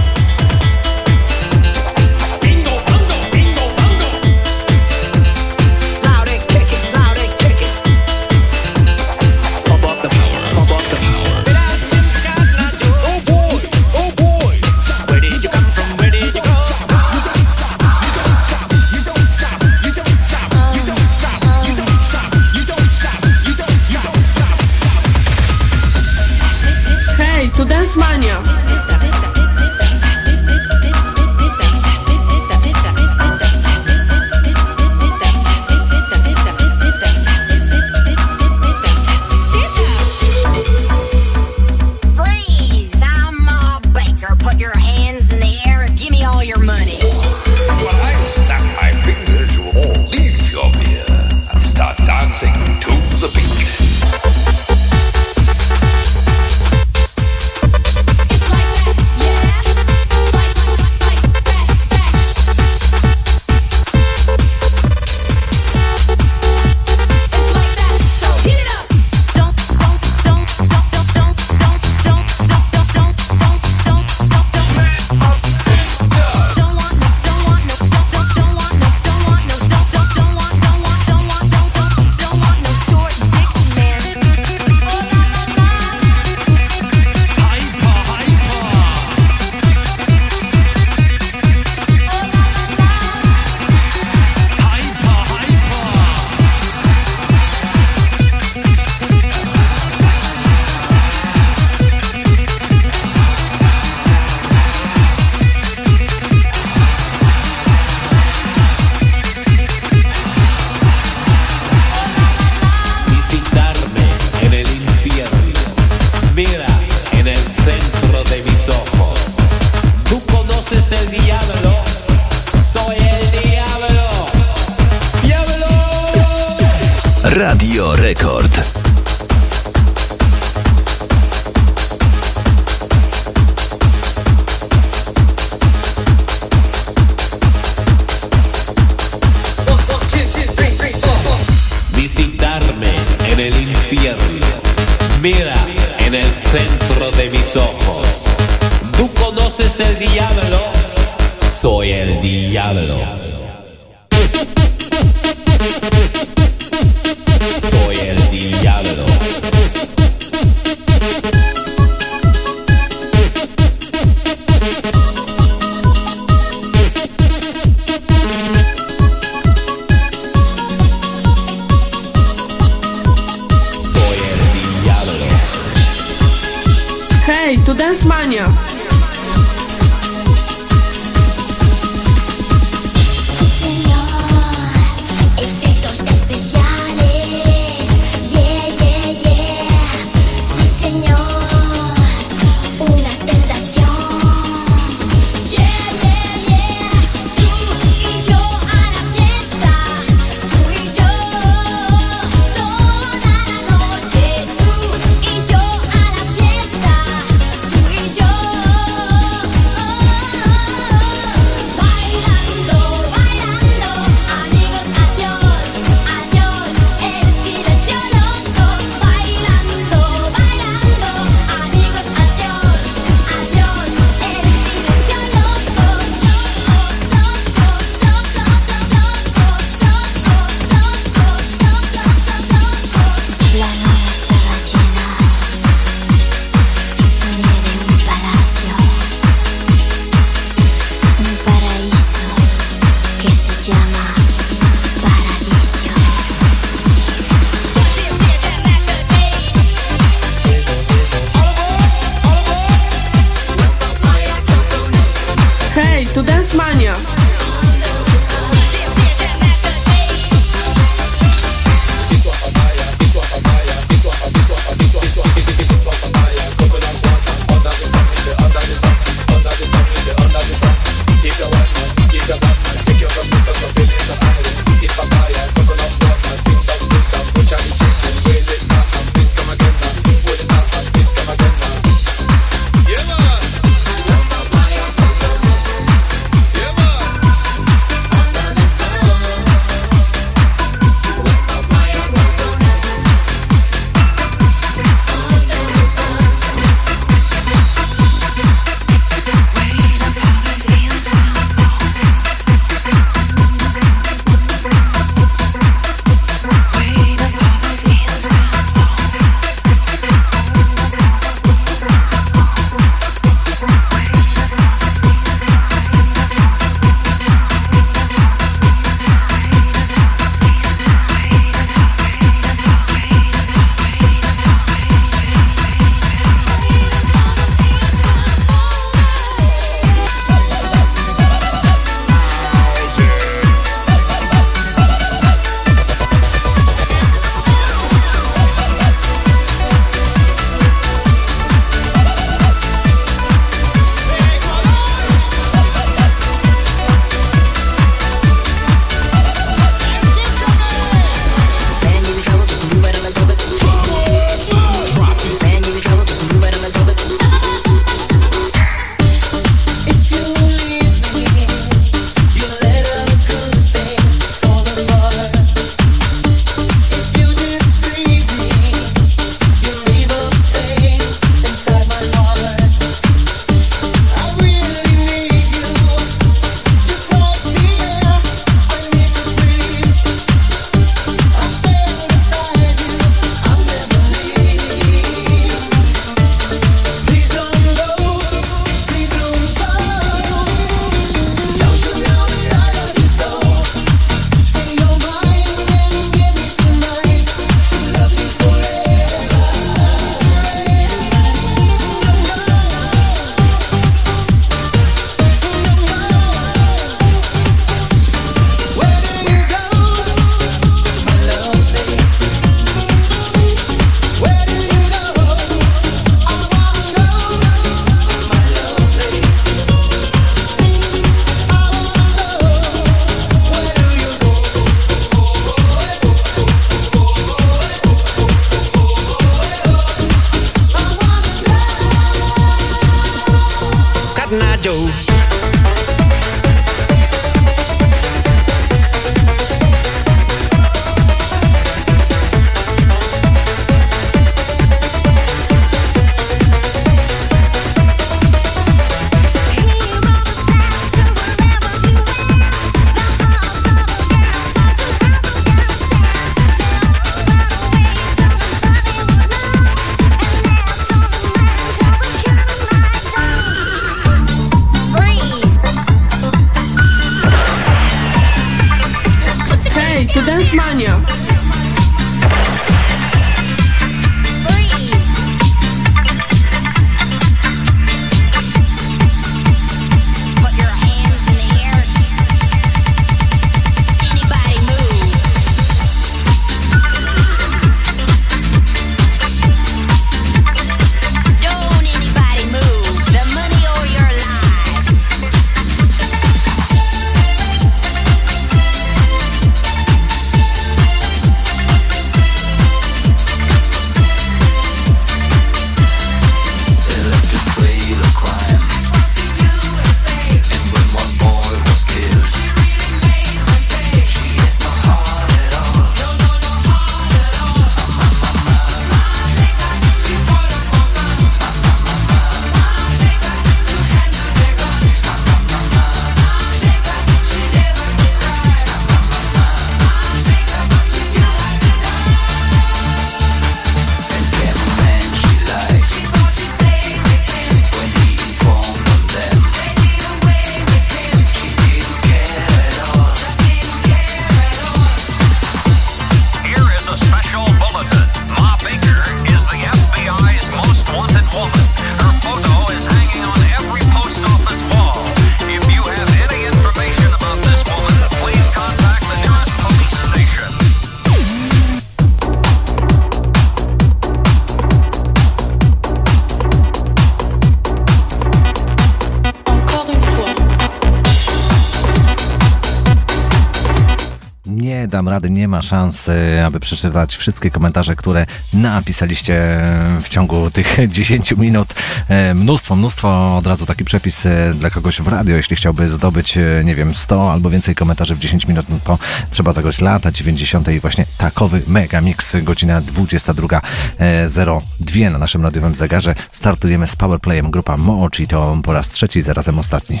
Nie ma szans, aby przeczytać wszystkie komentarze, które napisaliście w ciągu tych 10 minut. E, Mnóstwo, mnóstwo, od razu taki przepis e, dla kogoś w radio, jeśli chciałby zdobyć, e, nie wiem, 100 albo więcej komentarzy w 10 minut, no to trzeba zagrać lata 90. i właśnie takowy mega mix, godzina 22.02 na naszym radiowym zegarze. Startujemy z Powerplayem, grupa Mochi, to po raz trzeci, zarazem ostatni.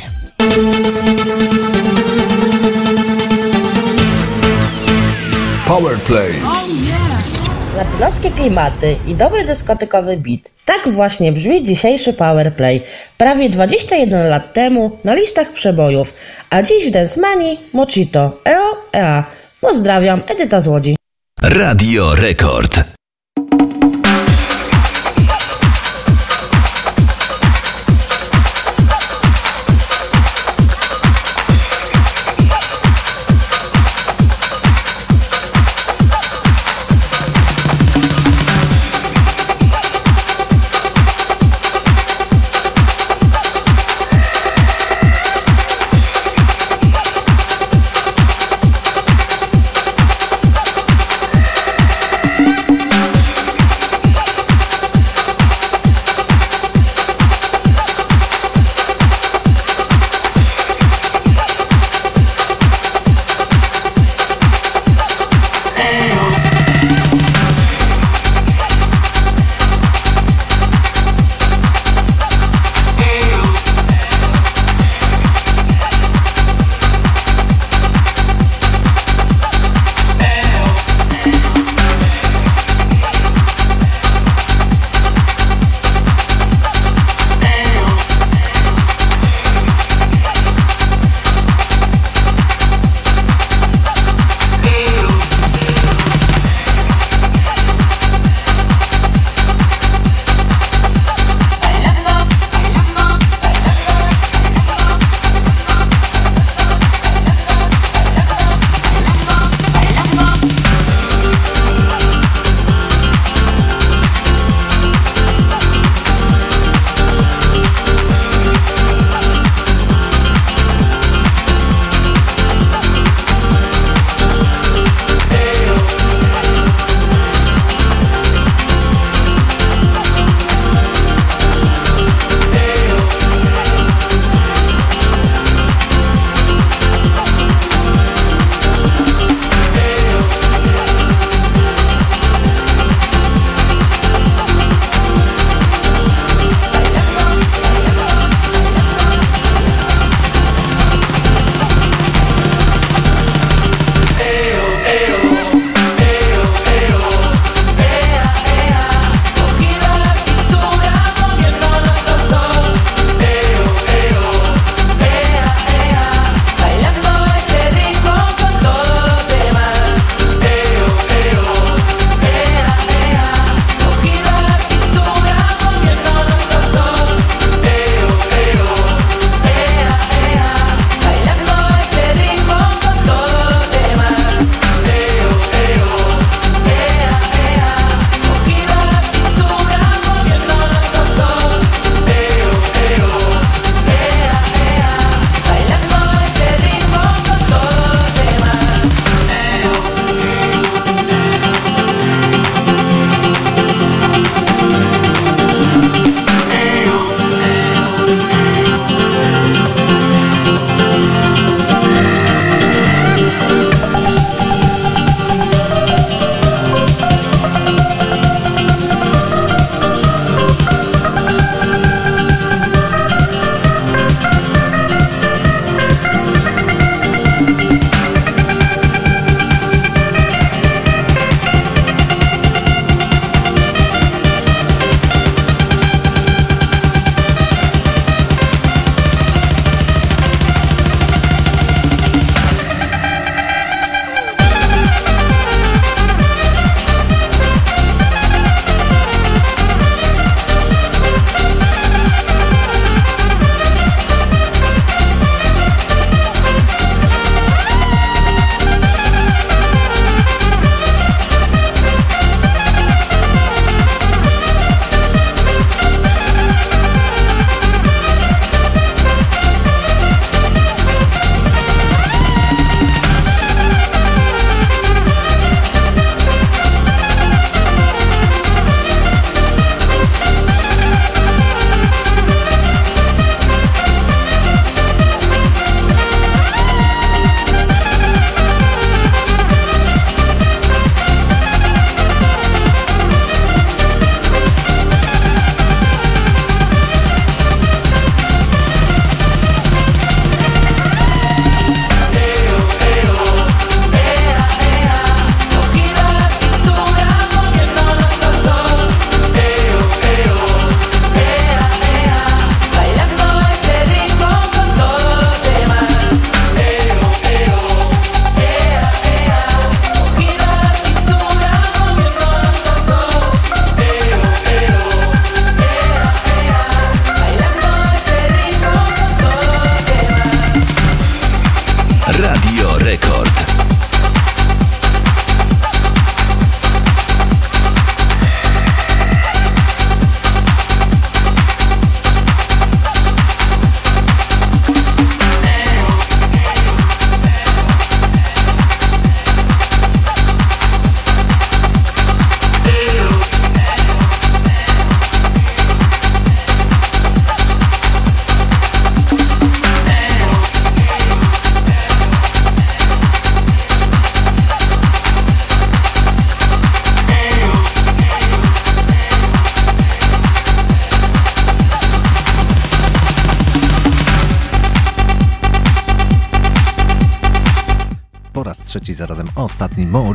Powerplay. Latynoskie klimaty i dobry dyskotykowy beat. Tak właśnie brzmi dzisiejszy Powerplay. Prawie 21 lat temu na listach przebojów, a dziś w Dance Money Mochito. EO, EA. Pozdrawiam, Edyta z Łodzi. Radio Rekord.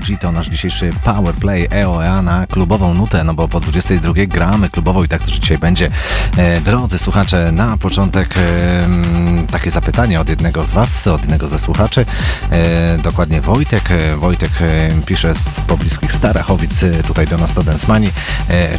G to nasz dzisiejszy Powerplay EOEA na klubową nutę, no bo po 22 gramy klubową i tak też dzisiaj będzie. E, drodzy słuchacze, na początek takie zapytanie od jednego z Was, od jednego ze słuchaczy, e, dokładnie Wojtek. E, Wojtek pisze z pobliskich Starachowic tutaj do nas do Densmani.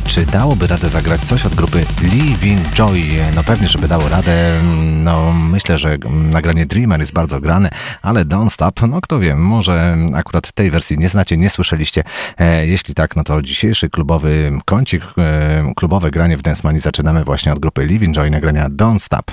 Czy dałoby radę zagrać coś od grupy Living Joy? No pewnie, żeby dało radę. Mm, no myślę, że mm, nagranie Dreamer jest bardzo grane, ale Don't Stop, no kto wie, może akurat tej wersji nie znacie, nie słyszeliście. E, jeśli tak, no to dzisiejszy klubowy kącik, e, klubowe granie w Dance Money zaczynamy właśnie od grupy Living Joy nagrania Don't Stop.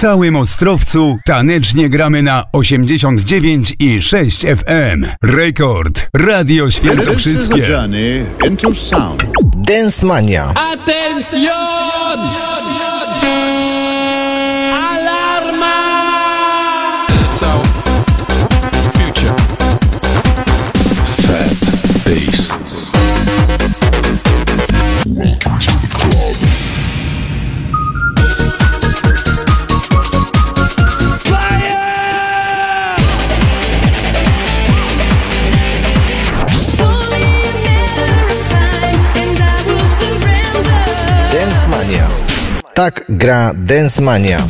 Całym Ostrowcu tanecznie gramy na 89 i 6 FM. Rekord Radio Świętokrzyskie. journey into sound. Dance Mania. ¡Atención! ¡Alarma! So, future. Fat bass. Tak gra Dance Mania.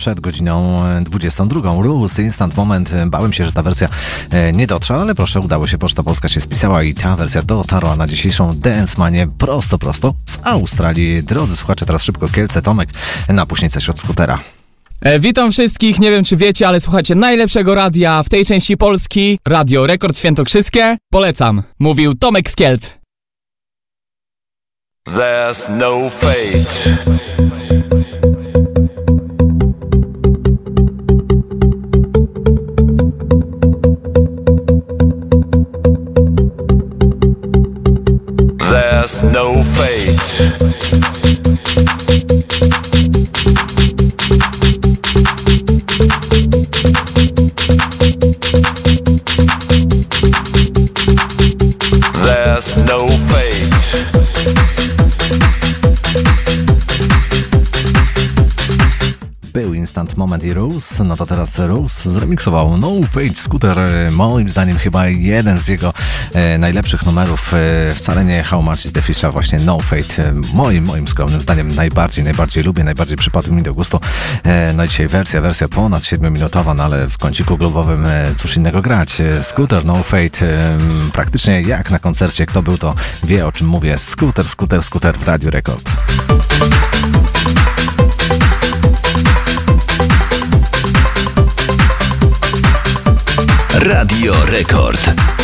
Przed godziną e, 22. Rules, Instant Moment. Bałem się, że ta wersja e, nie dotrze, ale proszę, udało się. Poczta Polska się spisała i ta wersja dotarła na dzisiejszą Dance Manię prosto, prosto z Australii. Drodzy słuchacze, teraz szybko Kielce Tomek na puśnicę śród skutera. E, witam wszystkich, nie wiem czy wiecie, ale słuchacie najlepszego radia w tej części Polski, Radio Rekord Świętokrzyskie. Polecam, mówił Tomek Skielc. There's no fate. Moment i Rose, no to teraz Rose zremiksował No Fate Scooter, moim zdaniem chyba jeden z jego e, najlepszych numerów, e, wcale nie How Much is the właśnie No Fate, e, moim, moim skromnym zdaniem najbardziej, najbardziej lubię, najbardziej przypadł mi do gustu. E, no i dzisiaj wersja, wersja ponad 7-minutowa, no ale w kąciku klubowym e, cóż innego grać. Scooter No Fate, praktycznie jak na koncercie, kto był to wie o czym mówię. Scooter, scooter, scooter w Radio Rekord. Radio Rekord.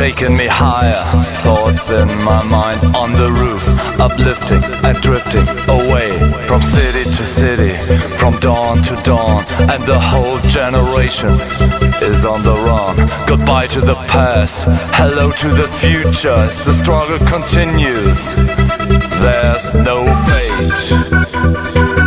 Taking me higher. Thoughts in my mind on the roof, uplifting and drifting away from city to city, from dawn to dawn, and the whole generation is on the run. Goodbye to the past, hello to the future as the struggle continues. There's no fate. There's no fate.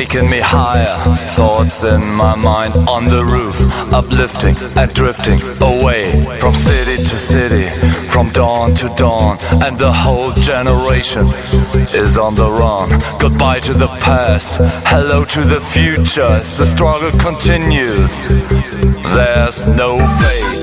Taking me higher. Thoughts in my mind on the roof, uplifting and drifting away from city to city, from dawn to dawn, and the whole generation is on the run. Goodbye to the past, hello to the future the struggle continues. There's no fate.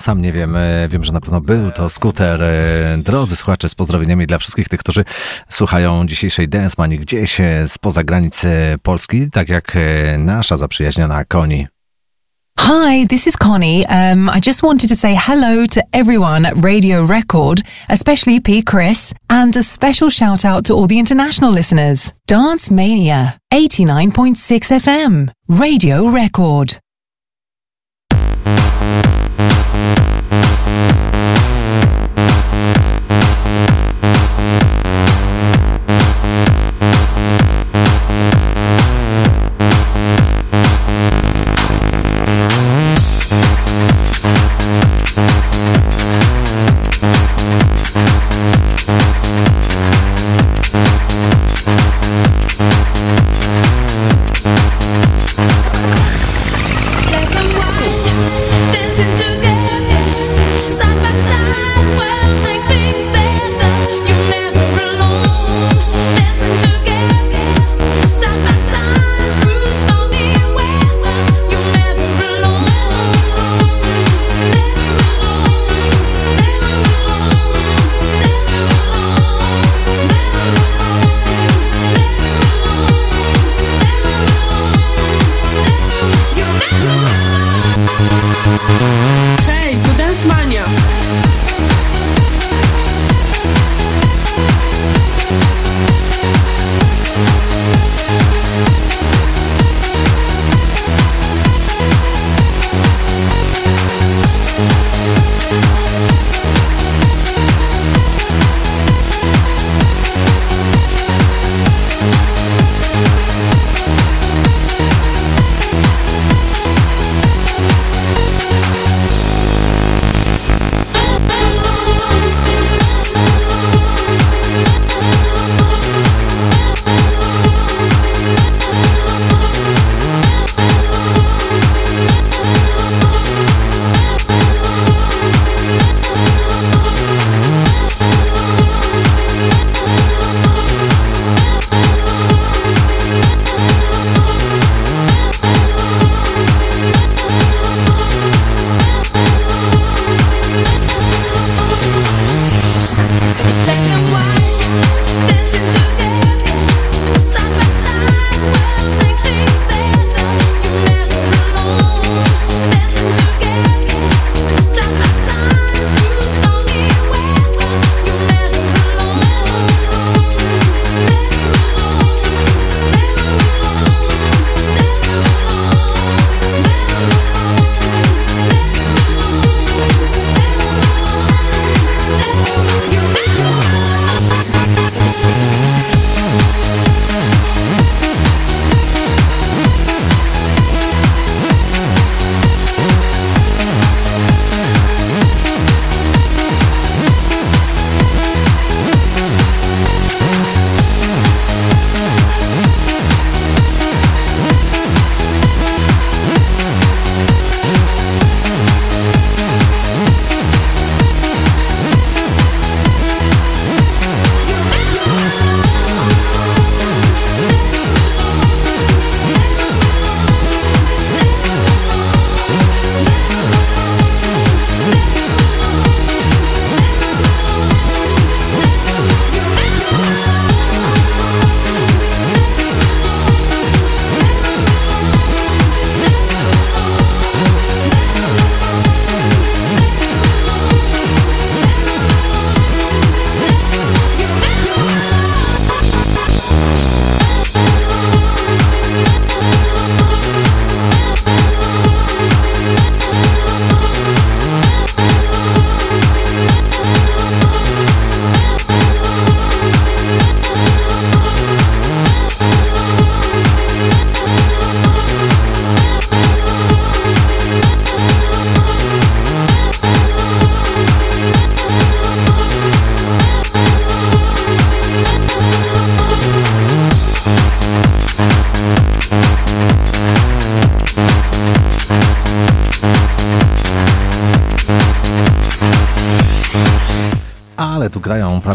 Sam nie wiem. E, Wiem, że na pewno był to skuter. E, Drodzy słuchacze, z pozdrowieniami dla wszystkich tych, którzy słuchają dzisiejszej Dance Mani gdzieś e, spoza granic Polski, tak jak nasza zaprzyjaźniona Koni. Hi, this is Connie. Um, I just wanted to say hello to everyone at Radio Record, especially P. Chris, and a special shout out to all the international listeners. Dance Mania, 89.6 FM, Radio Record.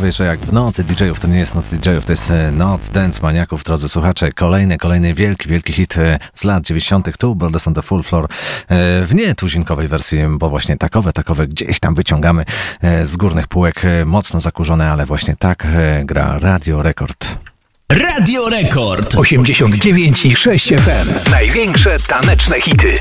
Prawie że jak w nocy DJ-ów. To nie jest noc DJ-ów, to jest e, noc dance maniaków, drodzy słuchacze. Kolejny, kolejny wielki, wielki hit e, z lat 90. Tu Brothers on the Full Floor e, w nietuzinkowej wersji, bo właśnie takowe, takowe gdzieś tam wyciągamy z górnych półek, mocno zakurzone, ale właśnie tak gra Radio Rekord. Radio Rekord 89 i 6 FM. Największe taneczne hity.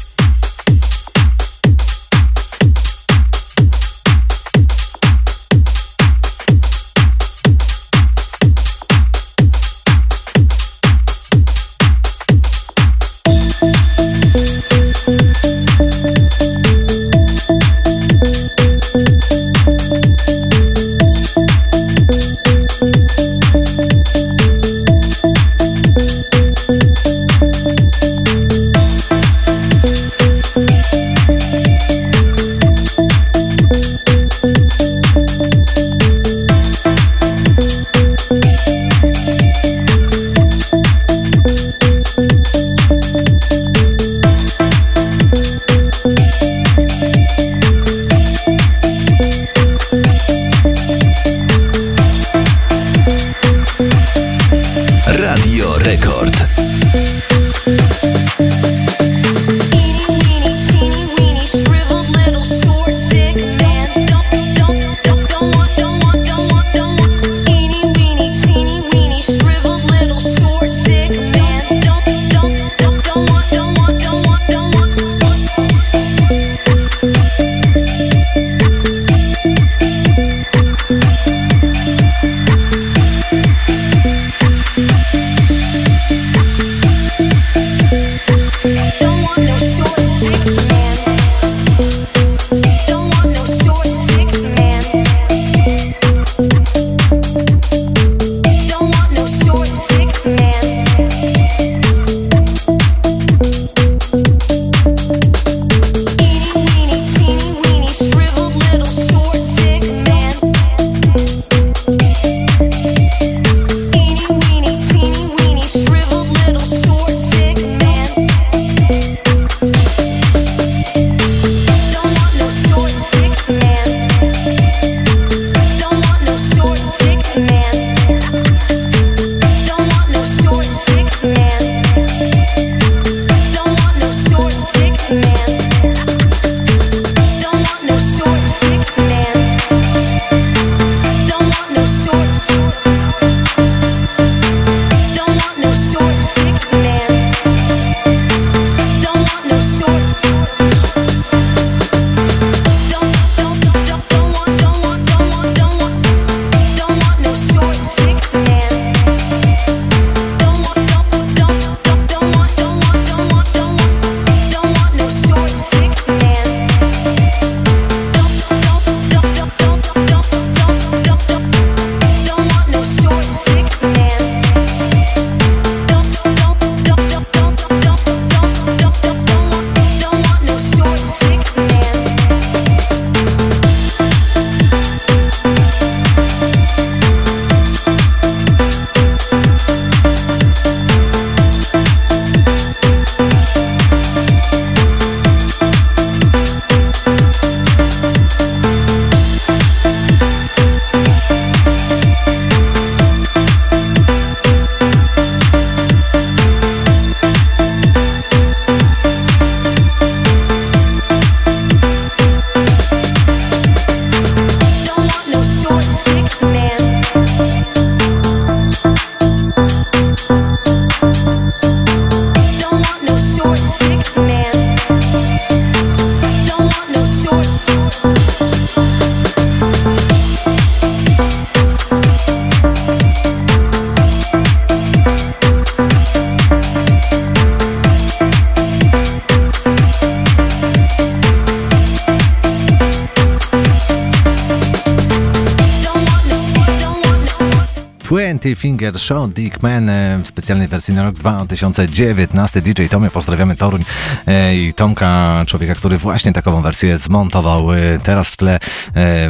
Finger Show Dick Man e, w specjalnej wersji na rok 2019. DJ Tomy, pozdrawiamy Toruń e, i Tomka, człowieka, który właśnie takową wersję zmontował. E, Teraz w tle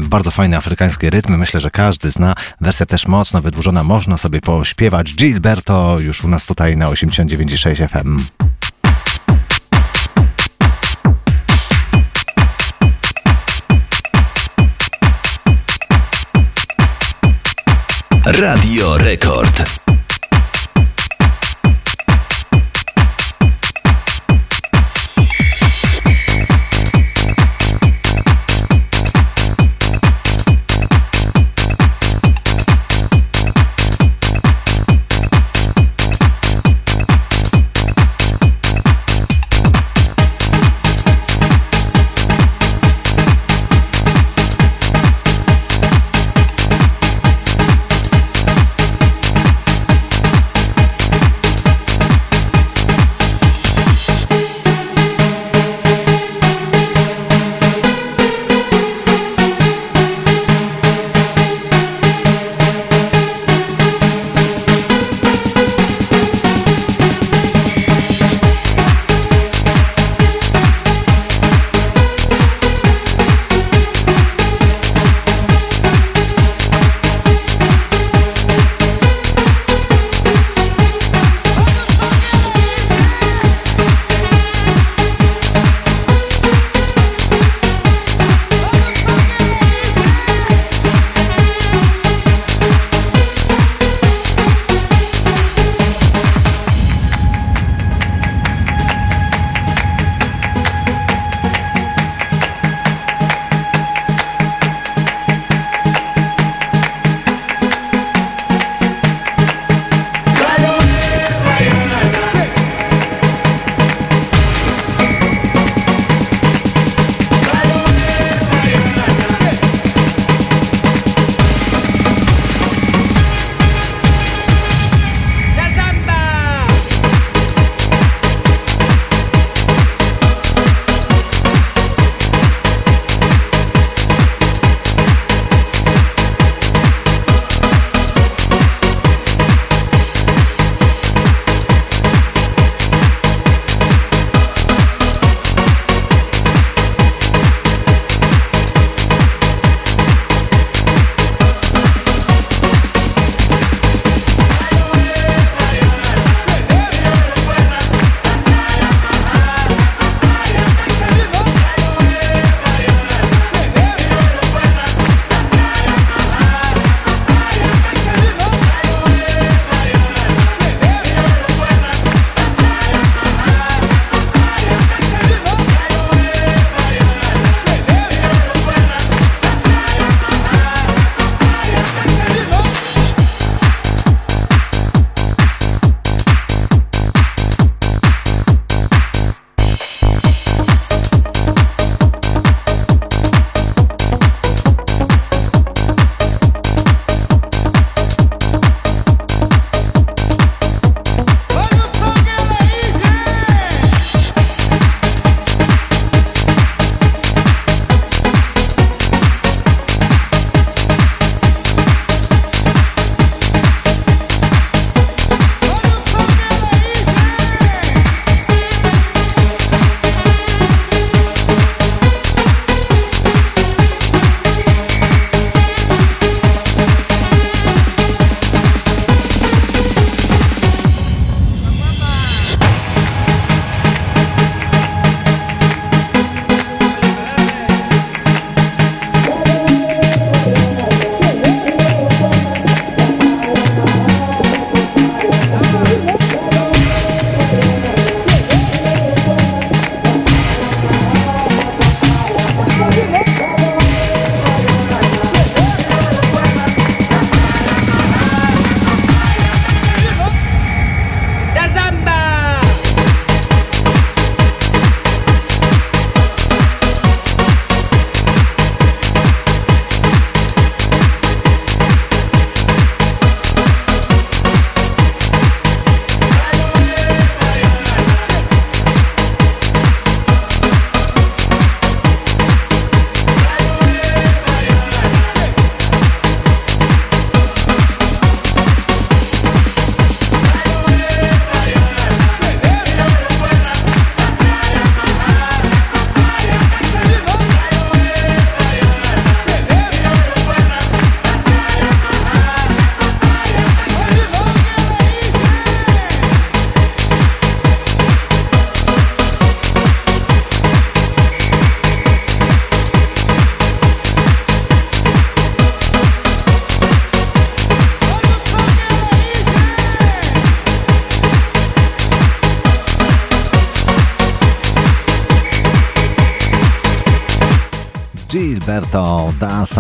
bardzo fajne afrykańskie rytmy. Myślę, że każdy zna. Wersja też mocno wydłużona, można sobie pośpiewać. Gilberto już u nas tutaj na 89,6 FM. Radio Rekord.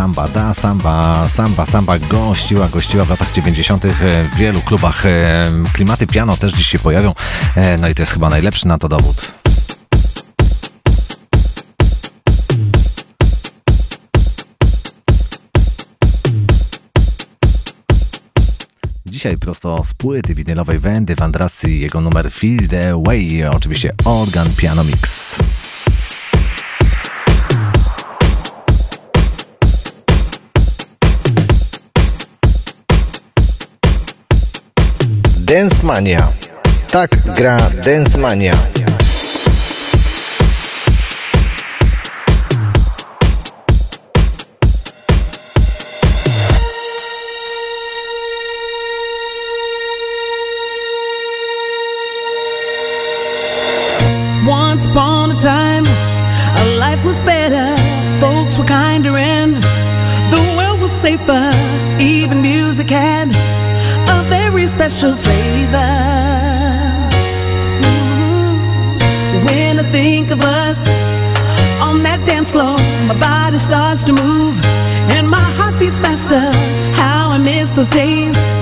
samba, da samba, samba, samba gościła, gościła w latach 90. E, w wielu klubach. E, klimaty piano też dziś się pojawią, e, no i to jest chyba najlepszy na to dowód. dzisiaj prosto z płyty winylowej Wendy Van Drassi, jego numer Feel the Way, oczywiście organ piano mix. Once upon a time, life was better. Folks were kinder and the world was safer. special flavor. Mm -hmm. When I think of us on that dance floor, my body starts to move and my heart beats faster. How I miss those days.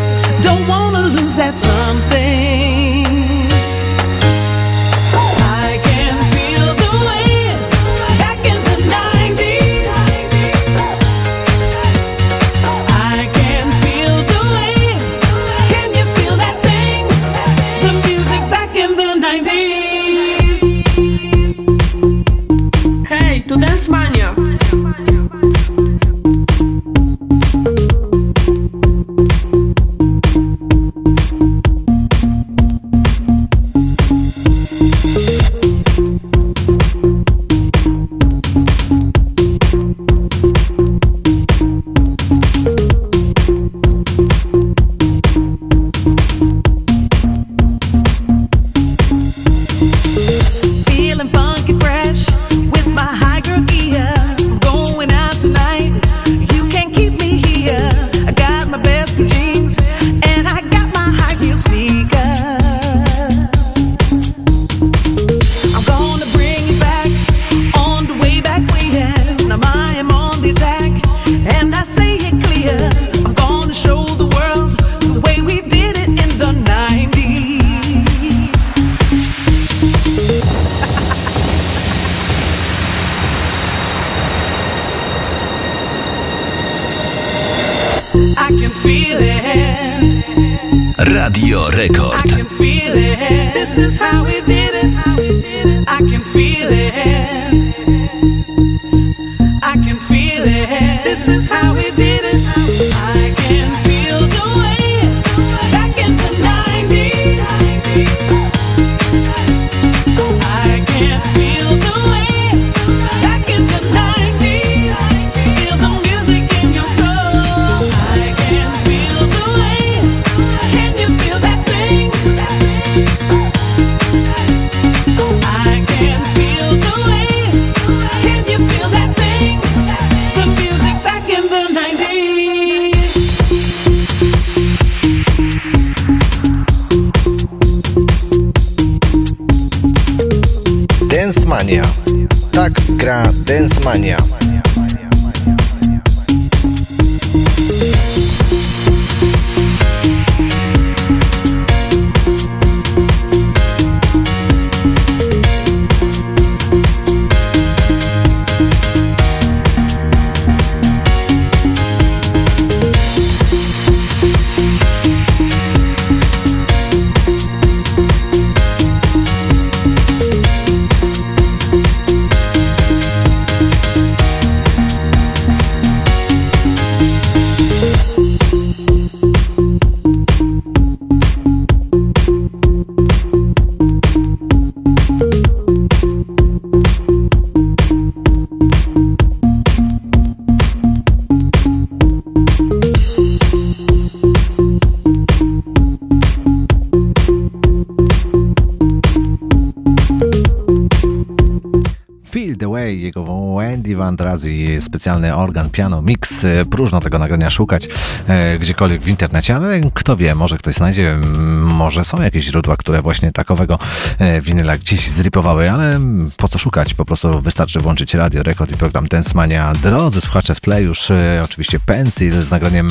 specjalny organ piano mix. E, próżno tego nagrania szukać e, gdziekolwiek w internecie, ale kto wie, może ktoś znajdzie, może są jakieś źródła, które właśnie takowego e, winyla gdzieś zripowały, ale po co szukać? Po prostu wystarczy włączyć radio, rekord i program Dance Mania. Drodzy słuchacze w tle już oczywiście Pencil z nagraniem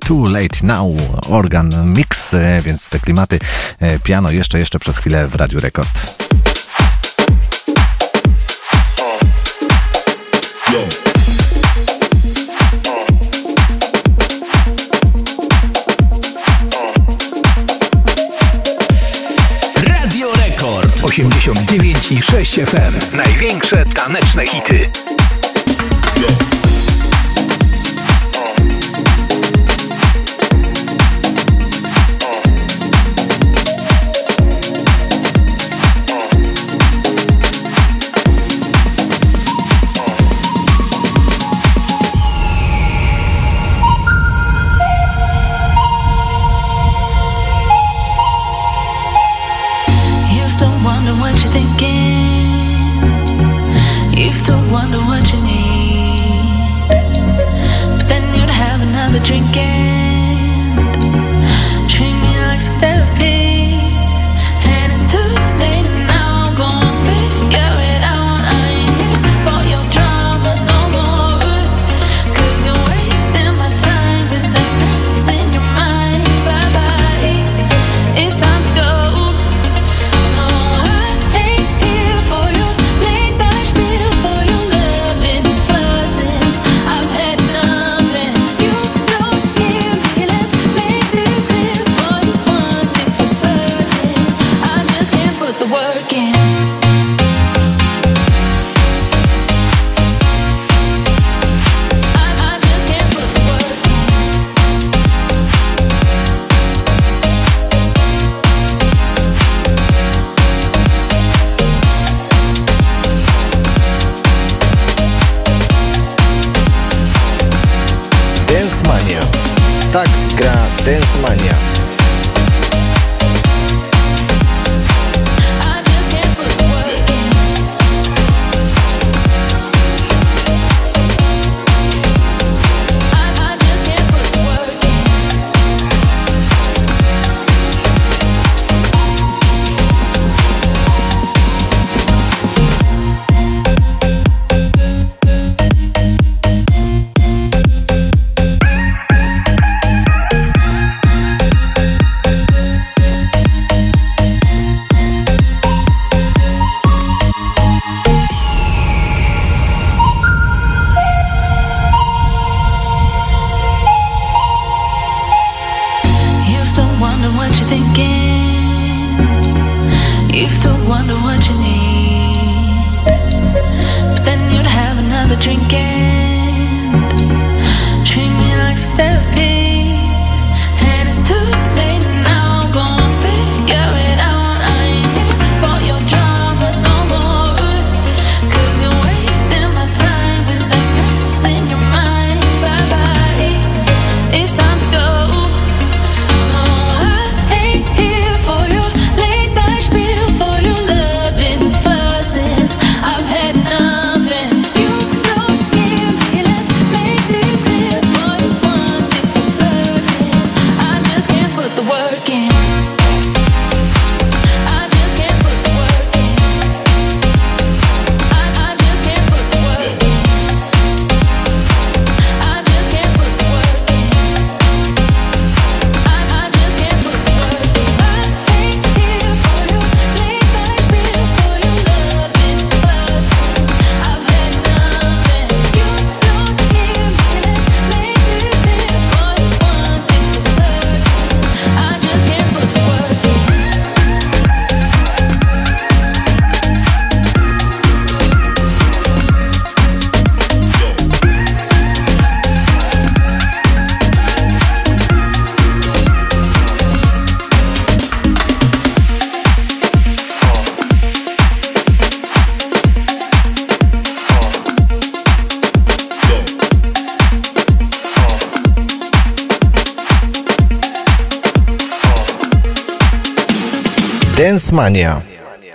Too Late Now, organ mix, więc te klimaty piano jeszcze, jeszcze przez chwilę w Radiu Rekord. 89 i 6 FM. Największe taneczne hity.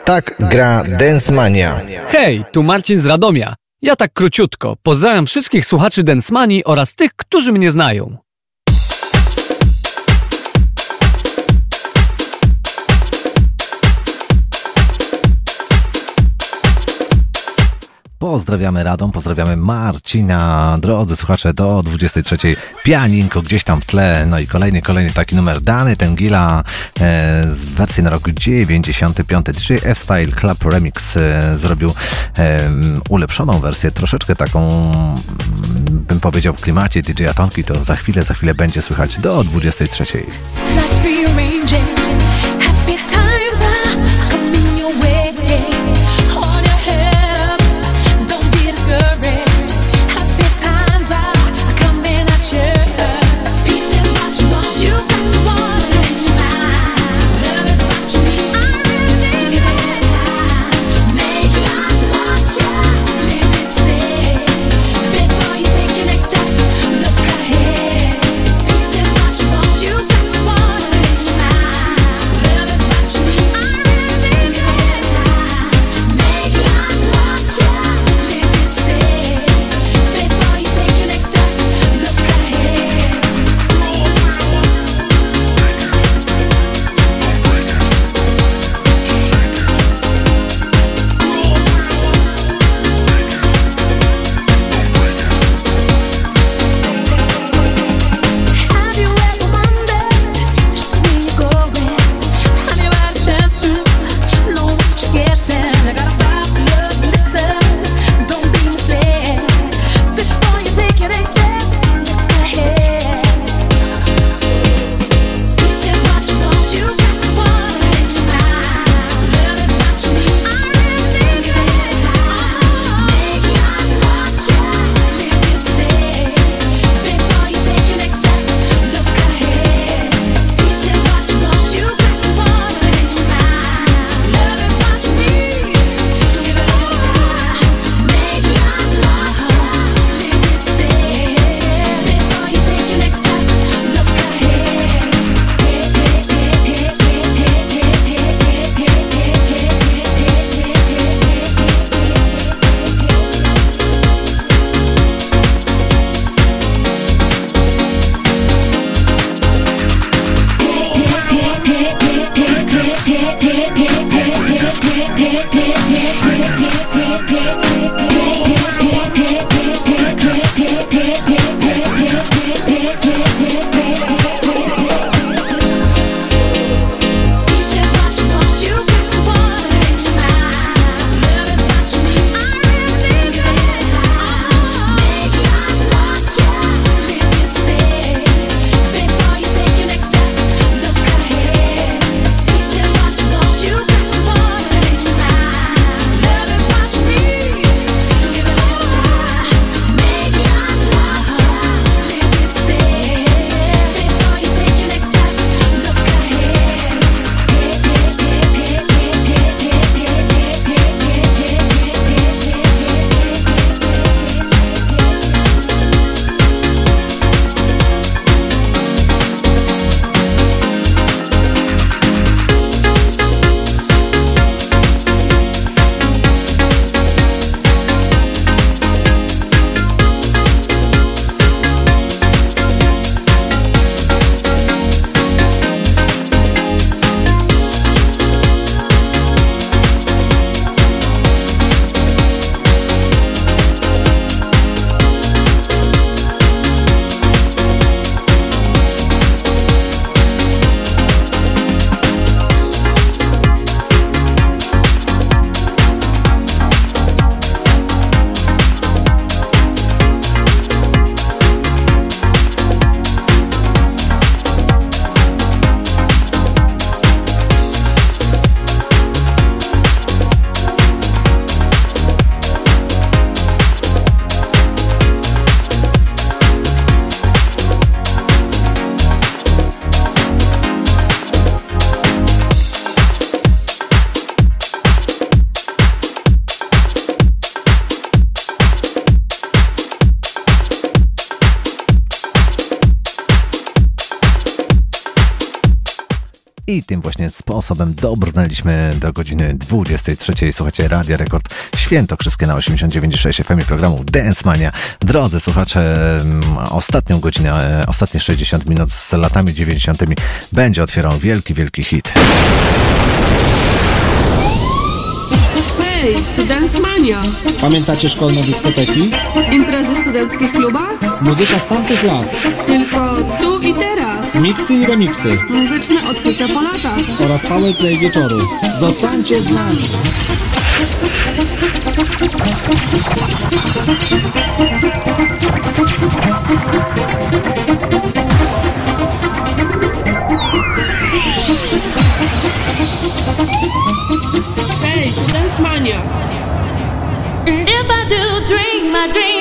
Tak gra Dancemania. Hej, tu Marcin z Radomia. Ja tak króciutko. Pozdrawiam wszystkich słuchaczy Densmani oraz tych, którzy mnie znają. Pozdrawiamy Radom, pozdrawiamy Marcina. Drodzy słuchacze, do 23. Pianinko gdzieś tam w tle. No i kolejny, kolejny taki numer dany. Ten Gila e, z wersji na rok 95. 3 F-Style Club Remix e, zrobił e, ulepszoną wersję, troszeczkę taką, mm, bym powiedział, w klimacie DJ Atonki. To za chwilę, za chwilę będzie słychać do 23. sposobem dobrnęliśmy do godziny 23. Słuchajcie, Radia Rekord Świętokrzyskie na 89.6 FM programu Dance Mania. Drodzy słuchacze, mm, ostatnią godzinę, e, ostatnie 60 minut z latami 90. będzie otwierał wielki, wielki hit. Hej, to Dance Mania. Pamiętacie szkolne dyskoteki? Imprezy w studenckich klubach? Muzyka z tamtych lat. Tylko tu miksy i remiksy muzyczne odkrycia po latach oraz powerplay wieczoru. Zostańcie z nami! Hey, dance mania! If I do dream, dream.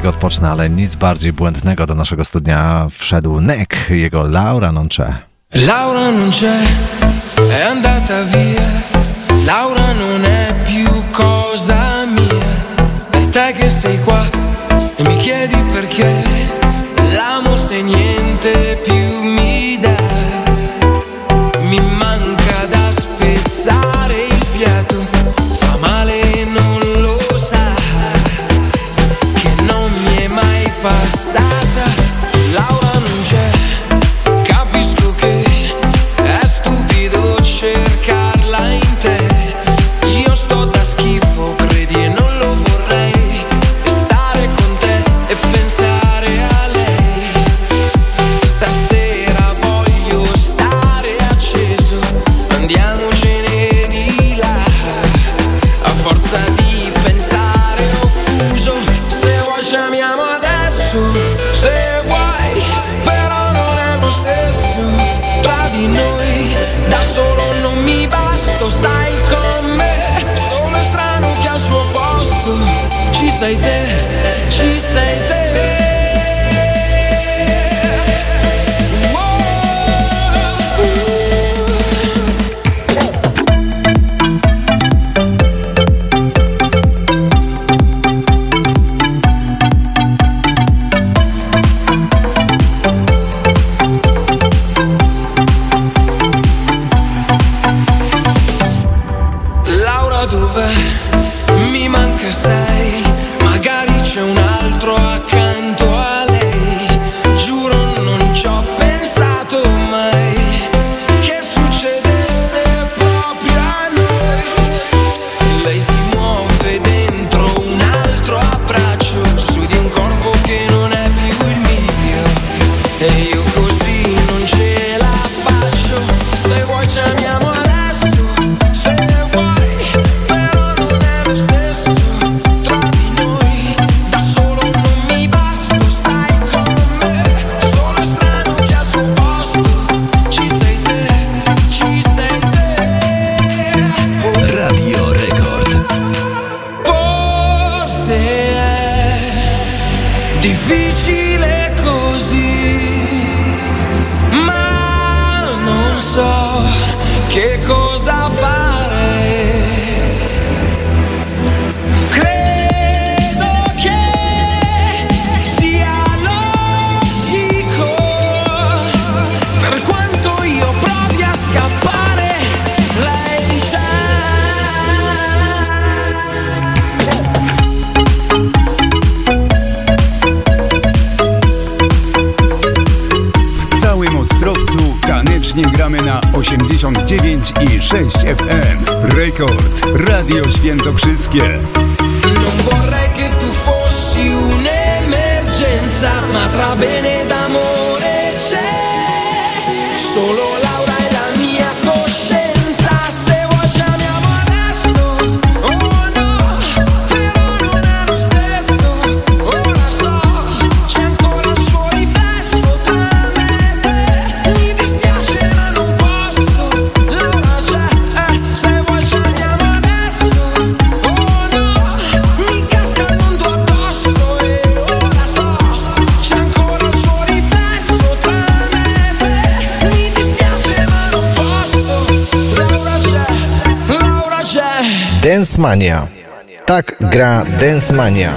chwilę odpocznę, ale nic bardziej błędnego do naszego studnia wszedł Nek, jego Laura non c'è. Laura non c'è, è andata via, Laura non è più cosa Mania. Tak gra Dance Mania.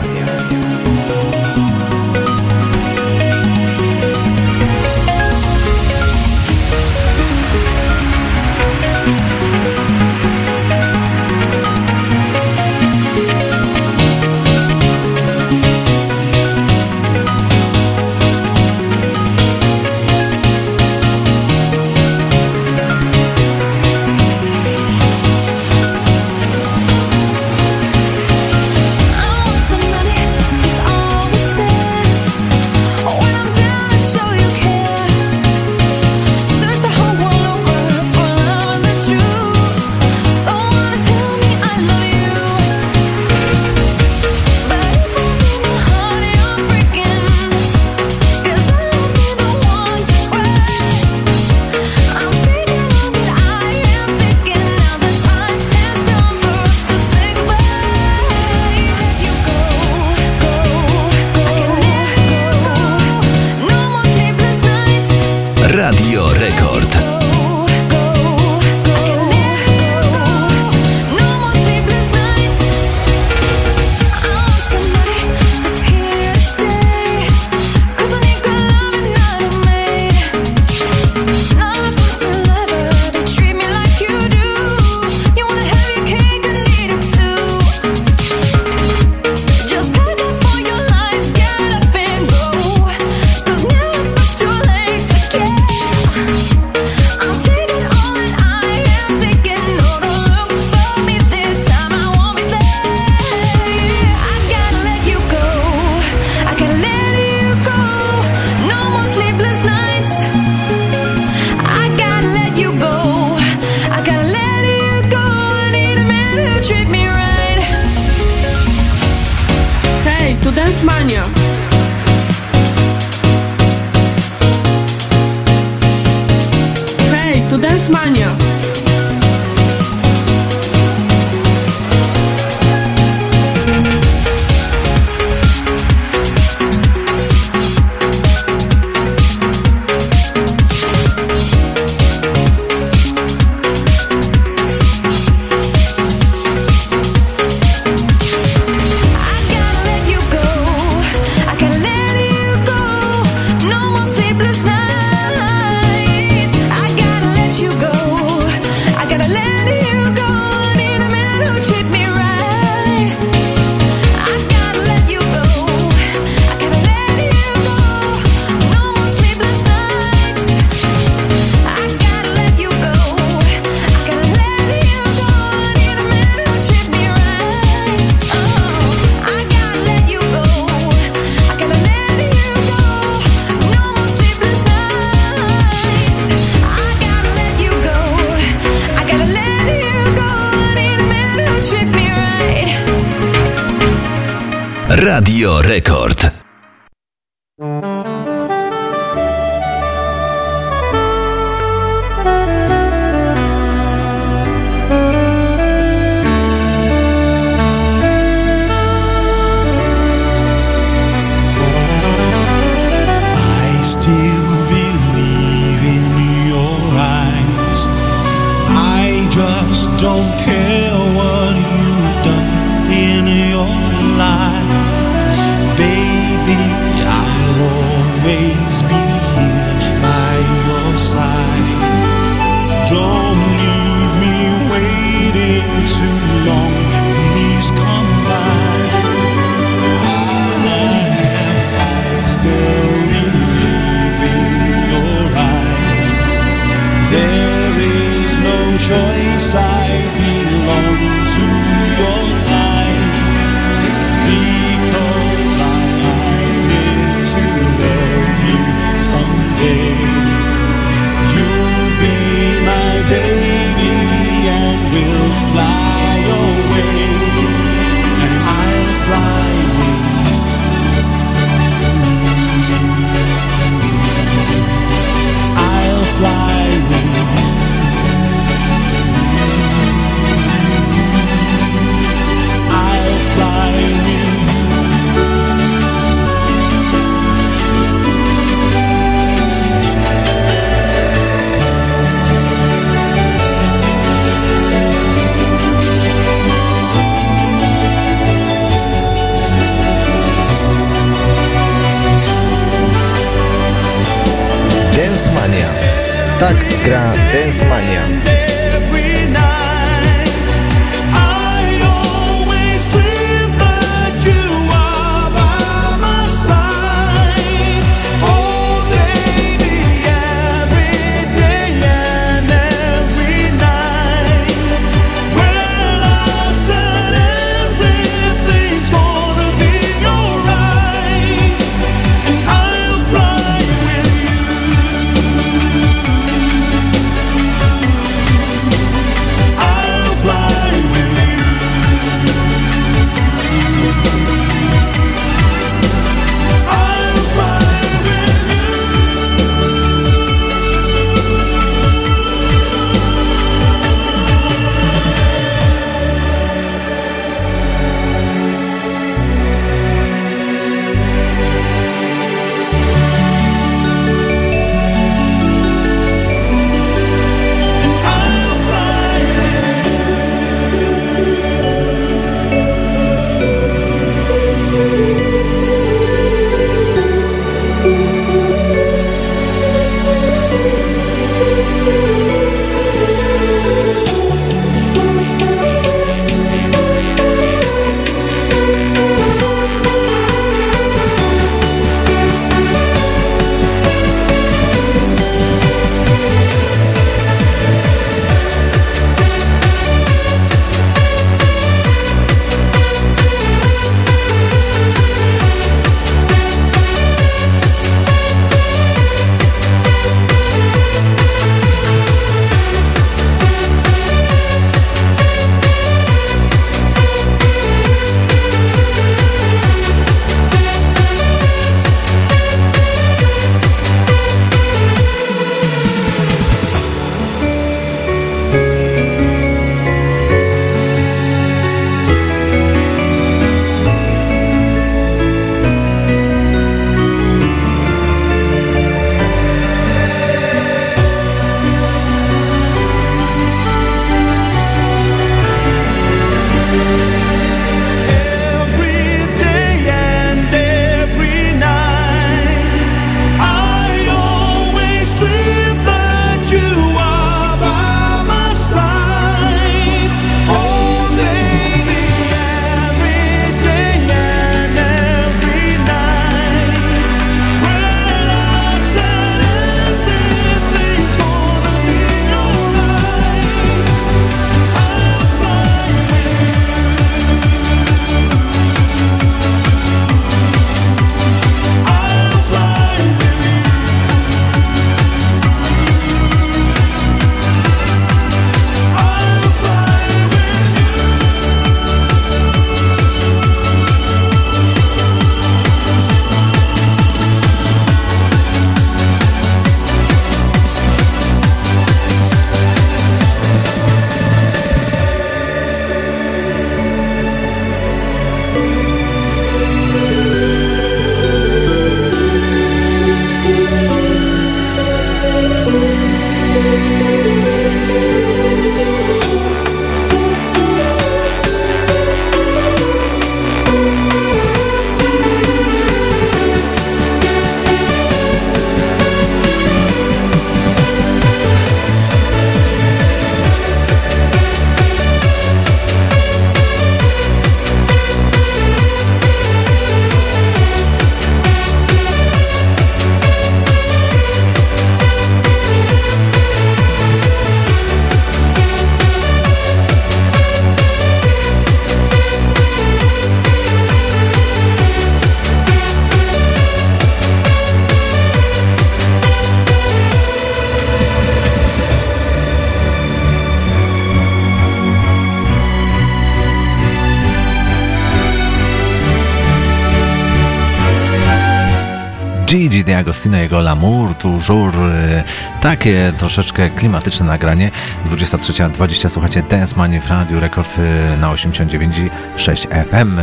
Gigi D'Agostino, jego L'amour toujours. e, Takie troszeczkę klimatyczne nagranie. 23.20 słuchacie Dance Money w Radiu Rekord e, na 89.6 FM.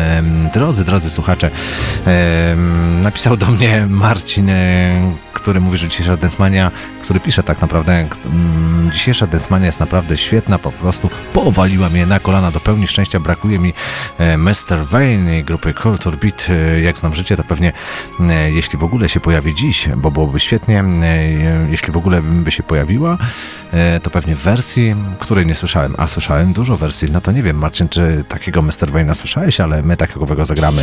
Drodzy, drodzy słuchacze, napisał do mnie Marcin, e, który mówi, że dzisiejsza Dance Mania, który pisze tak naprawdę, dzisiejsza Dance Mania jest naprawdę świetna, po prostu powaliła mnie na kolana do pełni szczęścia. Brakuje mi e, Mr. I grupy Culture Beat. E, Jak znam życie, to pewnie e, jeśli w ogóle się pojawi dziś, bo byłoby świetnie, jeśli w ogóle by się pojawiła, to pewnie w wersji, której nie słyszałem, a słyszałem dużo wersji. No to nie wiem, Marcin, czy takiego Mr. Vane'a słyszałeś, ale my takiego zagramy.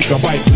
Take a bite.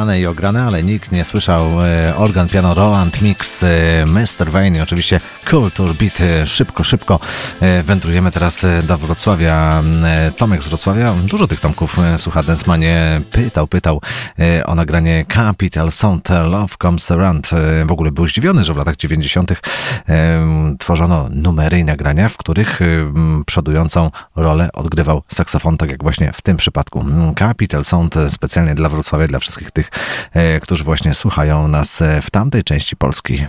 znane i ograne, ale nikt nie słyszał. E, organ Piano Roland Mix e, Mr. Wayne oczywiście Kultur Beat. Szybko, szybko e, wędrujemy teraz e, do Wrocławia. E, Tomek z Wrocławia, dużo tych Tomków słucha Densmanie, pytał, pytał o nagranie Capital Sound Love Comes Around. W ogóle był zdziwiony, że w latach 90. tworzono numery i nagrania, w których przodującą rolę odgrywał saksofon, tak jak właśnie w tym przypadku. Capital Sound specjalnie dla Wrocławia, dla wszystkich tych, którzy właśnie słuchają nas w tamtej części Polski.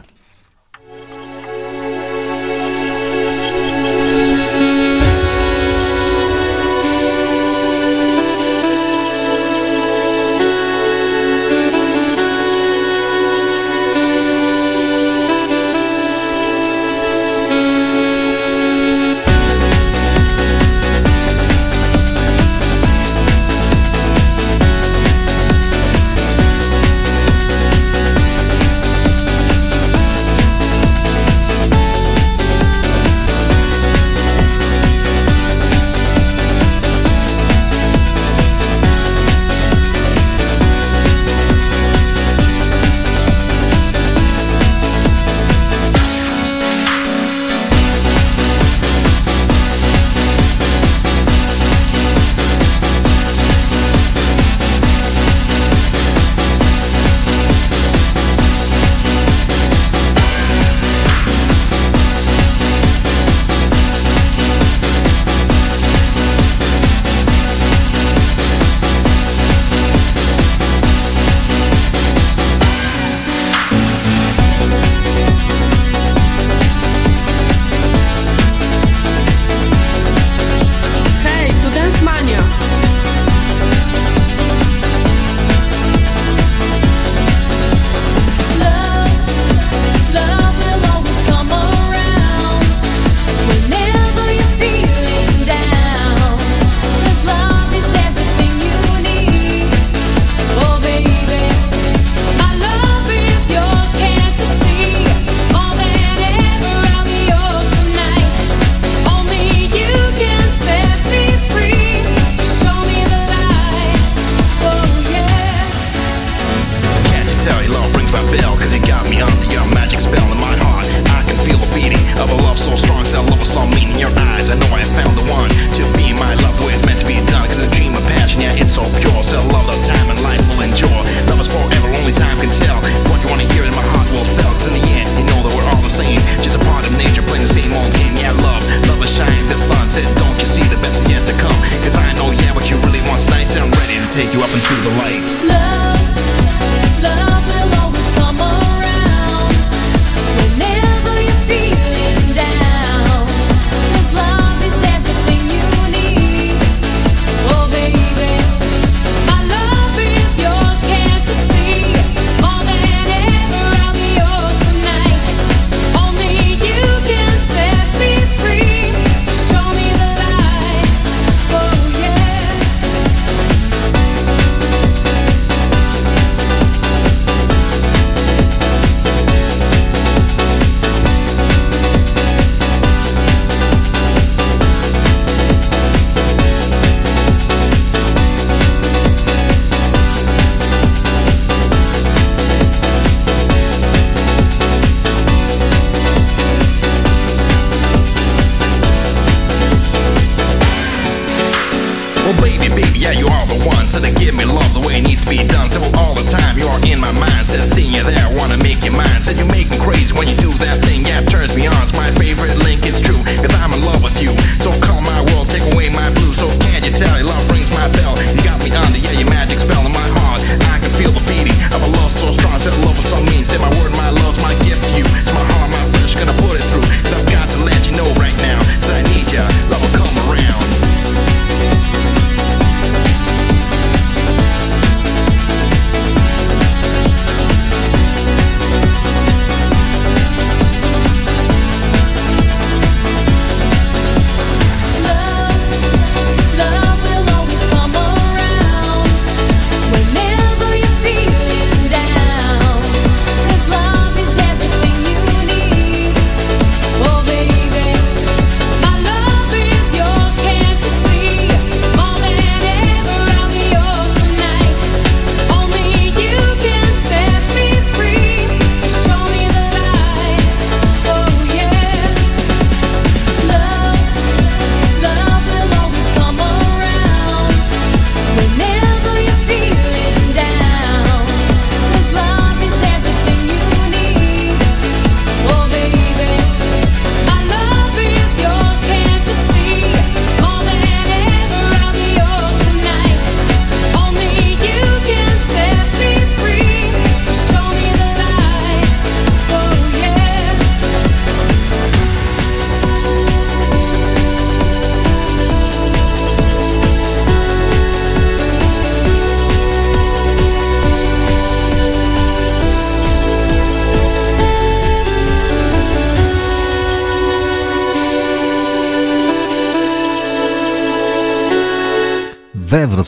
so all the time you are in my mind. Said seeing you there, wanna make you mine. Said you make me crazy when you do that thing. Yeah,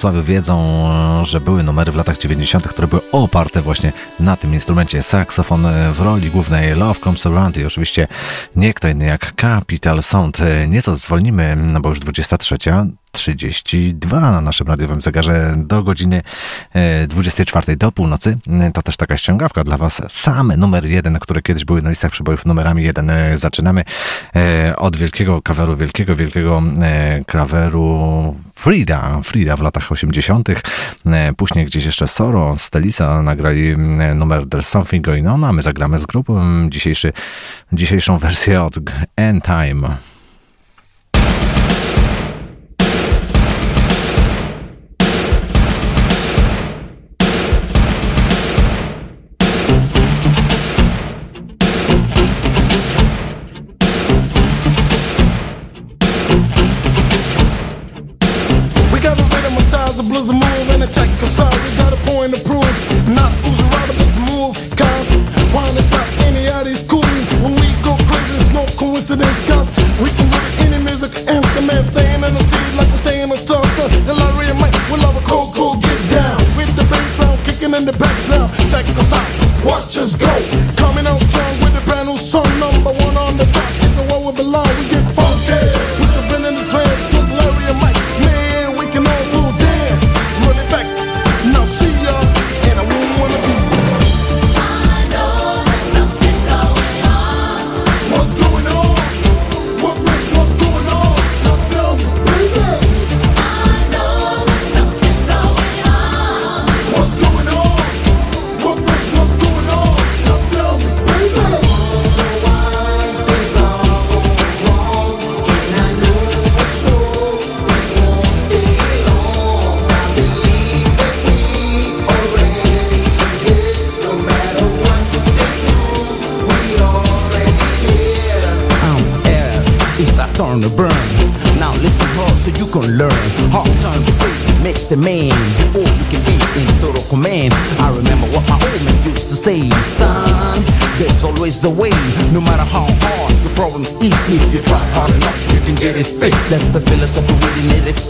Wrocławiu wiedzą, e, że były numery w latach 90., które były oparte właśnie na tym instrumencie. Saksofon e, w roli głównej Love Comes Around i oczywiście nie kto inny jak Capital Sound. E, nieco zwolnimy, no bo już 23. 32 na naszym radiowym zegarze do godziny e, 24 do północy. E, to też taka ściągawka dla Was. Same numer jeden, które kiedyś były na listach przybojów numerami jeden. E, zaczynamy od wielkiego kaweru, wielkiego, wielkiego kaweru Frida. Frida w latach 80. Później gdzieś jeszcze Soro, Stelisa nagrali numer There's Something Going On, a my zagramy z grupą dzisiejszy, dzisiejszą wersję od End Time.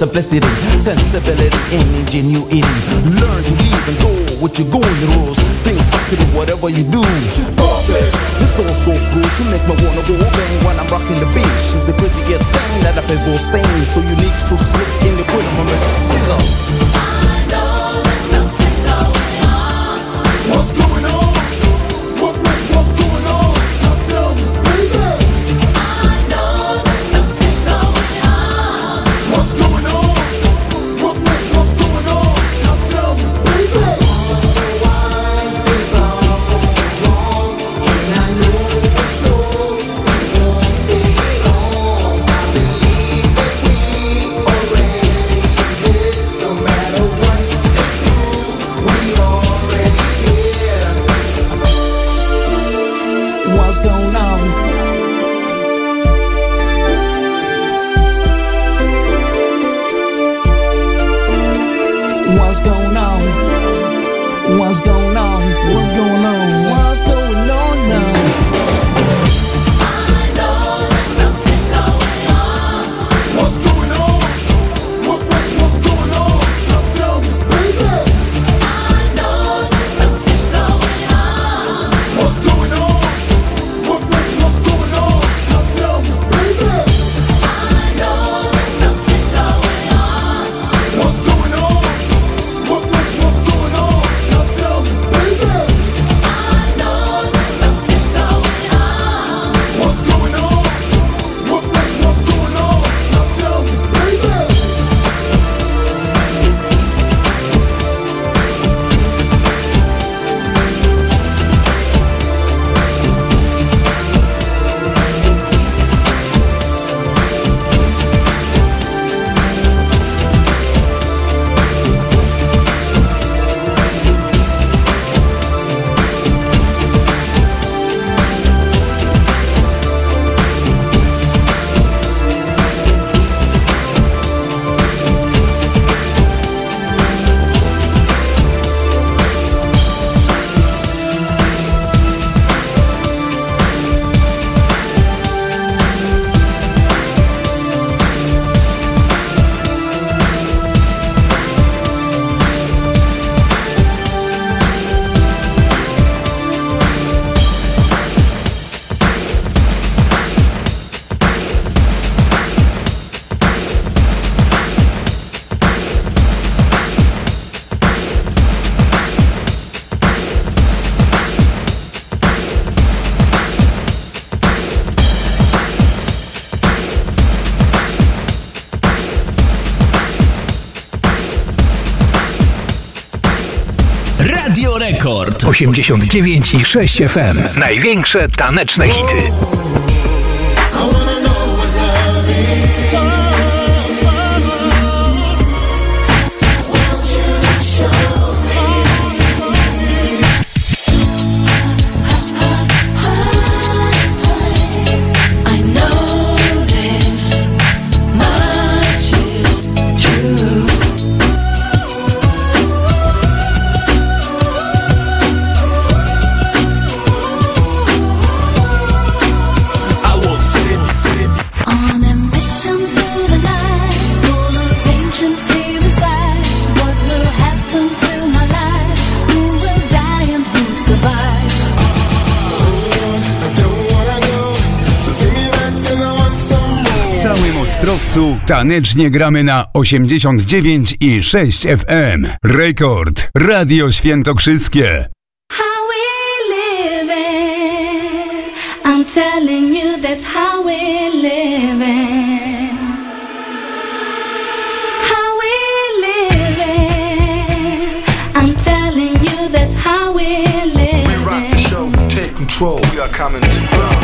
simplicity, sensibility, and ingenuity. Learn to lead and go with your golden rules. Think positive, whatever you do. This song's so good, you make me wanna go bang when I'm rocking the beat. She's the craziest thing that I've ever seen. So unique, so slick, in the rhythm, I'm a sizzle. I know there's something going on. What's going on? 89 i 6 FM. Największe taneczne hity. Tanecznie gramy na 89 i 6 FM. Rekord Radio Świętokrzyskie. How we living? I'm telling you that's how we living. How we living? I'm telling you that's how we living. We rock the show, take control. We are coming to ground 97.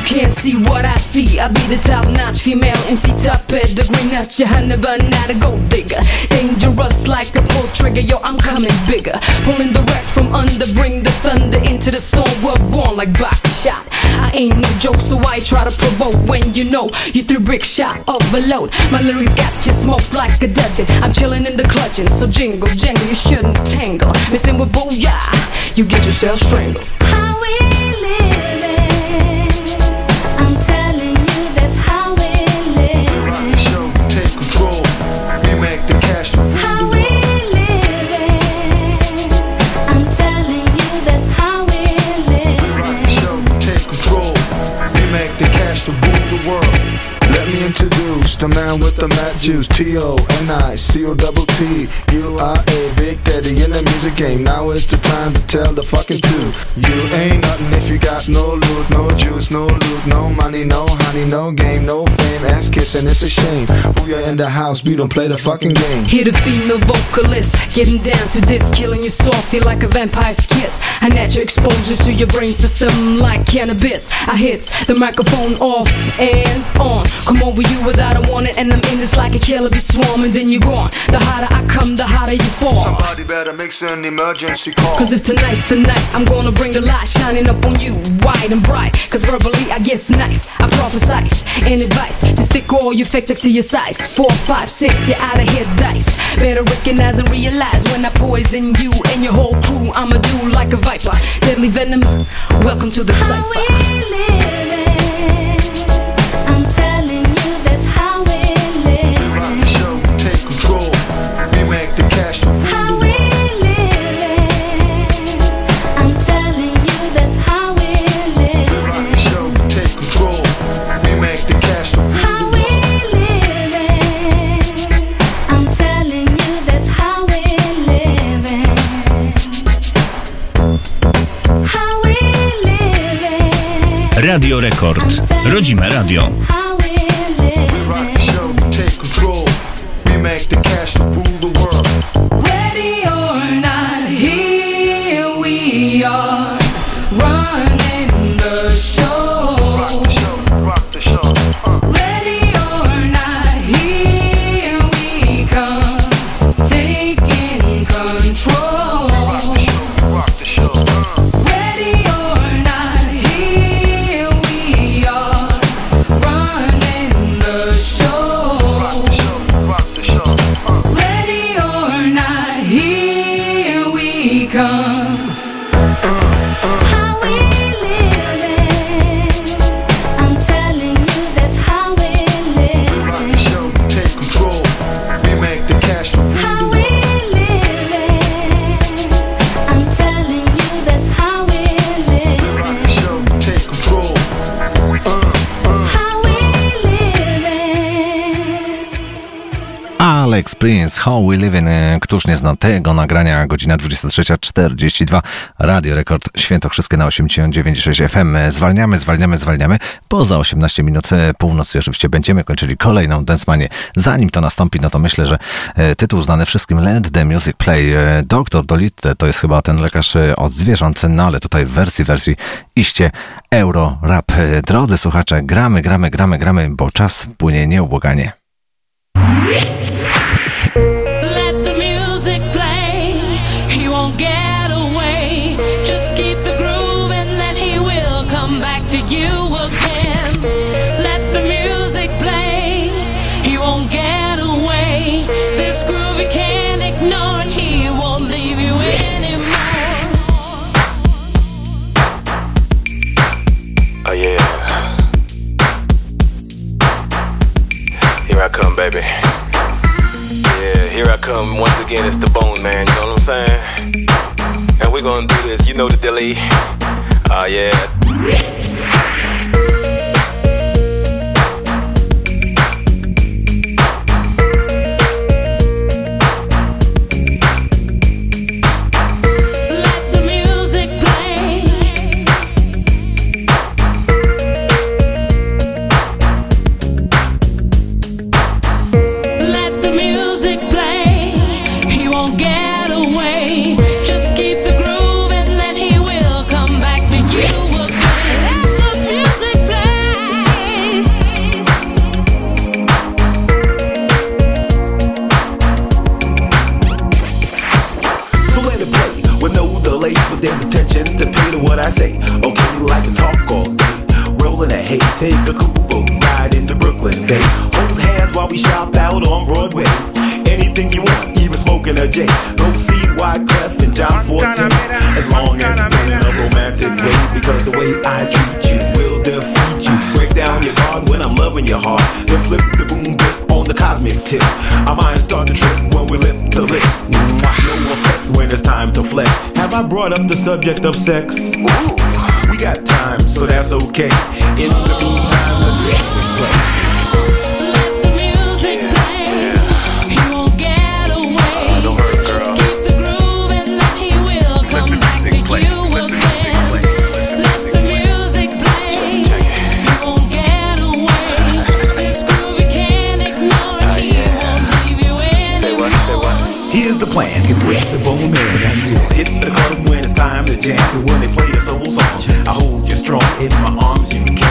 You can't see what I see. I be the top notch female MC top pedigree. Not your honey, but not a gold digger. Dangerous like a pull trigger. Yo, I'm coming bigger. Pulling the wreck from under. Bring the thunder into the storm. We're born like shot. I ain't no joke, so I try to provoke when you know you threw brick shot overload. My lyrics got you smoked like a dudgeon. I'm chilling in the clutching, so jingle, jangle, you shouldn't tangle. Messing with booyah, you get yourself strangled. The man with the mad juice. T-O-N-I-C-O-double-T. You are a big daddy in the music game. Now is the time to tell the fucking truth. You ain't nothing if you got no loot, no juice, no loot, no money, no honey, no game, no fame. Ass kissing, it's a shame. Booyah in the house, we don't play the fucking game. Hear the female vocalist getting down to this, killing you softly like a vampire's kiss. I natural exposure to your brain system like cannabis. I hits the microphone off and on. Come over you without a warning And I'm in this like a killer be swarming, then you're gone. The harder I come, the harder you fall. Somebody better make an emergency call. Cause if tonight's tonight, I'm gonna bring the light shining up on you, wide and bright. Cause verbally I get nice, I prophesize and advice to stick all your fake checks to your size. Four, five, six, you're out of here dice. Better recognize and realize when I poison you and your whole crew. I'ma do like a viper, deadly venom. Welcome to the cipher. Radio Rekord. Rodzime radio. Make the cash rule the world. Alex Prince, How We Living. e, Któż nie zna tego nagrania? Godzina 23.42. Radio Rekord Świętokrzyskie na 89.6 FM. E, Zwalniamy, zwalniamy, zwalniamy. Poza 18 minut e, północy oczywiście będziemy kończyli kolejną Densmanię. Zanim to nastąpi, no to myślę, że tytuł znany wszystkim Let the Music Play. Doktor Dolitte to jest chyba ten lekarz od zwierząt, no ale tutaj w wersji, wersji iście euro rap. Drodzy słuchacze, gramy, gramy, gramy, gramy, bo czas płynie nieubłaganie. Baby. Yeah, here I come once again. It's the Bone Man. You know what I'm saying? And we're gonna do this. You know the dilly. Ah yeah. I say. Oh, okay, like to talk all day, rolling a hay, take a cool boat ride into Brooklyn Bay. Hold hands while we shop out on Broadway. Anything you want, even smoking a J. Go see Wyclef and John Forte. As long as it's done in a romantic way, because the way I treat you will defeat you. Break down your guard when I'm loving your heart, then flip the boom bip on the cosmic tip. Our minds start to trip when we lip to lip. No effects when it's time to flex. Have I brought up the subject of sex? Ooh, we got time, so that's okay. In the meantime, the music play. Jam. When they play a soul song, I hold you strong in my arms, you can't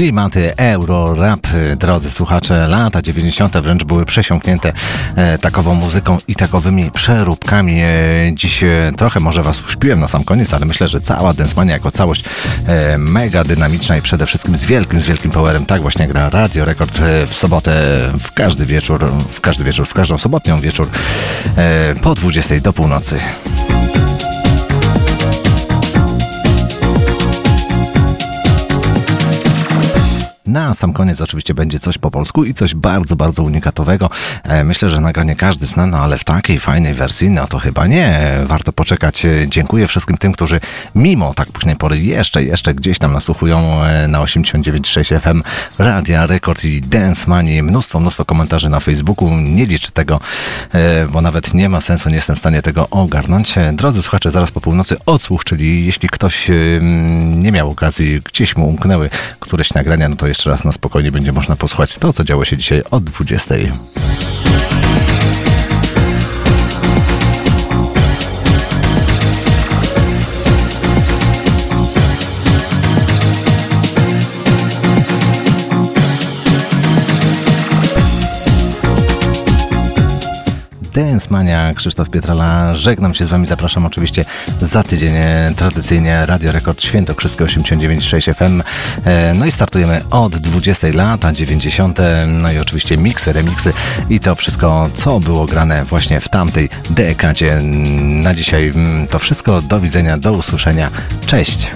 Klimaty euro, rap, drodzy słuchacze, lata 90. wręcz były przesiąknięte e, takową muzyką i takowymi przeróbkami. E, dziś e, trochę może was uśpiłem na sam koniec, ale myślę, że cała Densmania jako całość mega dynamiczna i przede wszystkim z wielkim, z wielkim powerem. Tak właśnie gra Radio Rekord w sobotę, w każdy wieczór, w każdy wieczór, w każdą sobotnią wieczór po 20 do północy. Na sam koniec oczywiście będzie coś po polsku i coś bardzo, bardzo unikatowego. E, Myślę, że nagranie każdy zna, no ale w takiej fajnej wersji, no to chyba nie. Warto poczekać. E, Dziękuję wszystkim tym, którzy mimo tak późnej pory jeszcze, jeszcze gdzieś tam nasłuchują e, na 89.6 FM Radia Rekord i Dance Money. Mnóstwo, mnóstwo komentarzy na Facebooku. Nie liczę tego, bo nawet nie ma sensu, nie jestem w stanie tego ogarnąć. Drodzy słuchacze, zaraz po północy odsłuch, czyli jeśli ktoś e, nie miał okazji, gdzieś mu umknęły któreś nagrania, no to jeszcze raz na spokojnie będzie można posłuchać to, co działo się dzisiaj od 20. Dance Mania, Krzysztof Pietrala. Żegnam się z Wami, zapraszam oczywiście za tydzień e, tradycyjnie Radio Rekord Świętokrzyskie 89.6 FM. No i startujemy od 20 lata 90. No i oczywiście miksy, remiksy i to wszystko, co było grane właśnie w tamtej dekadzie. Na dzisiaj mm, to wszystko. Do widzenia, do usłyszenia. Cześć!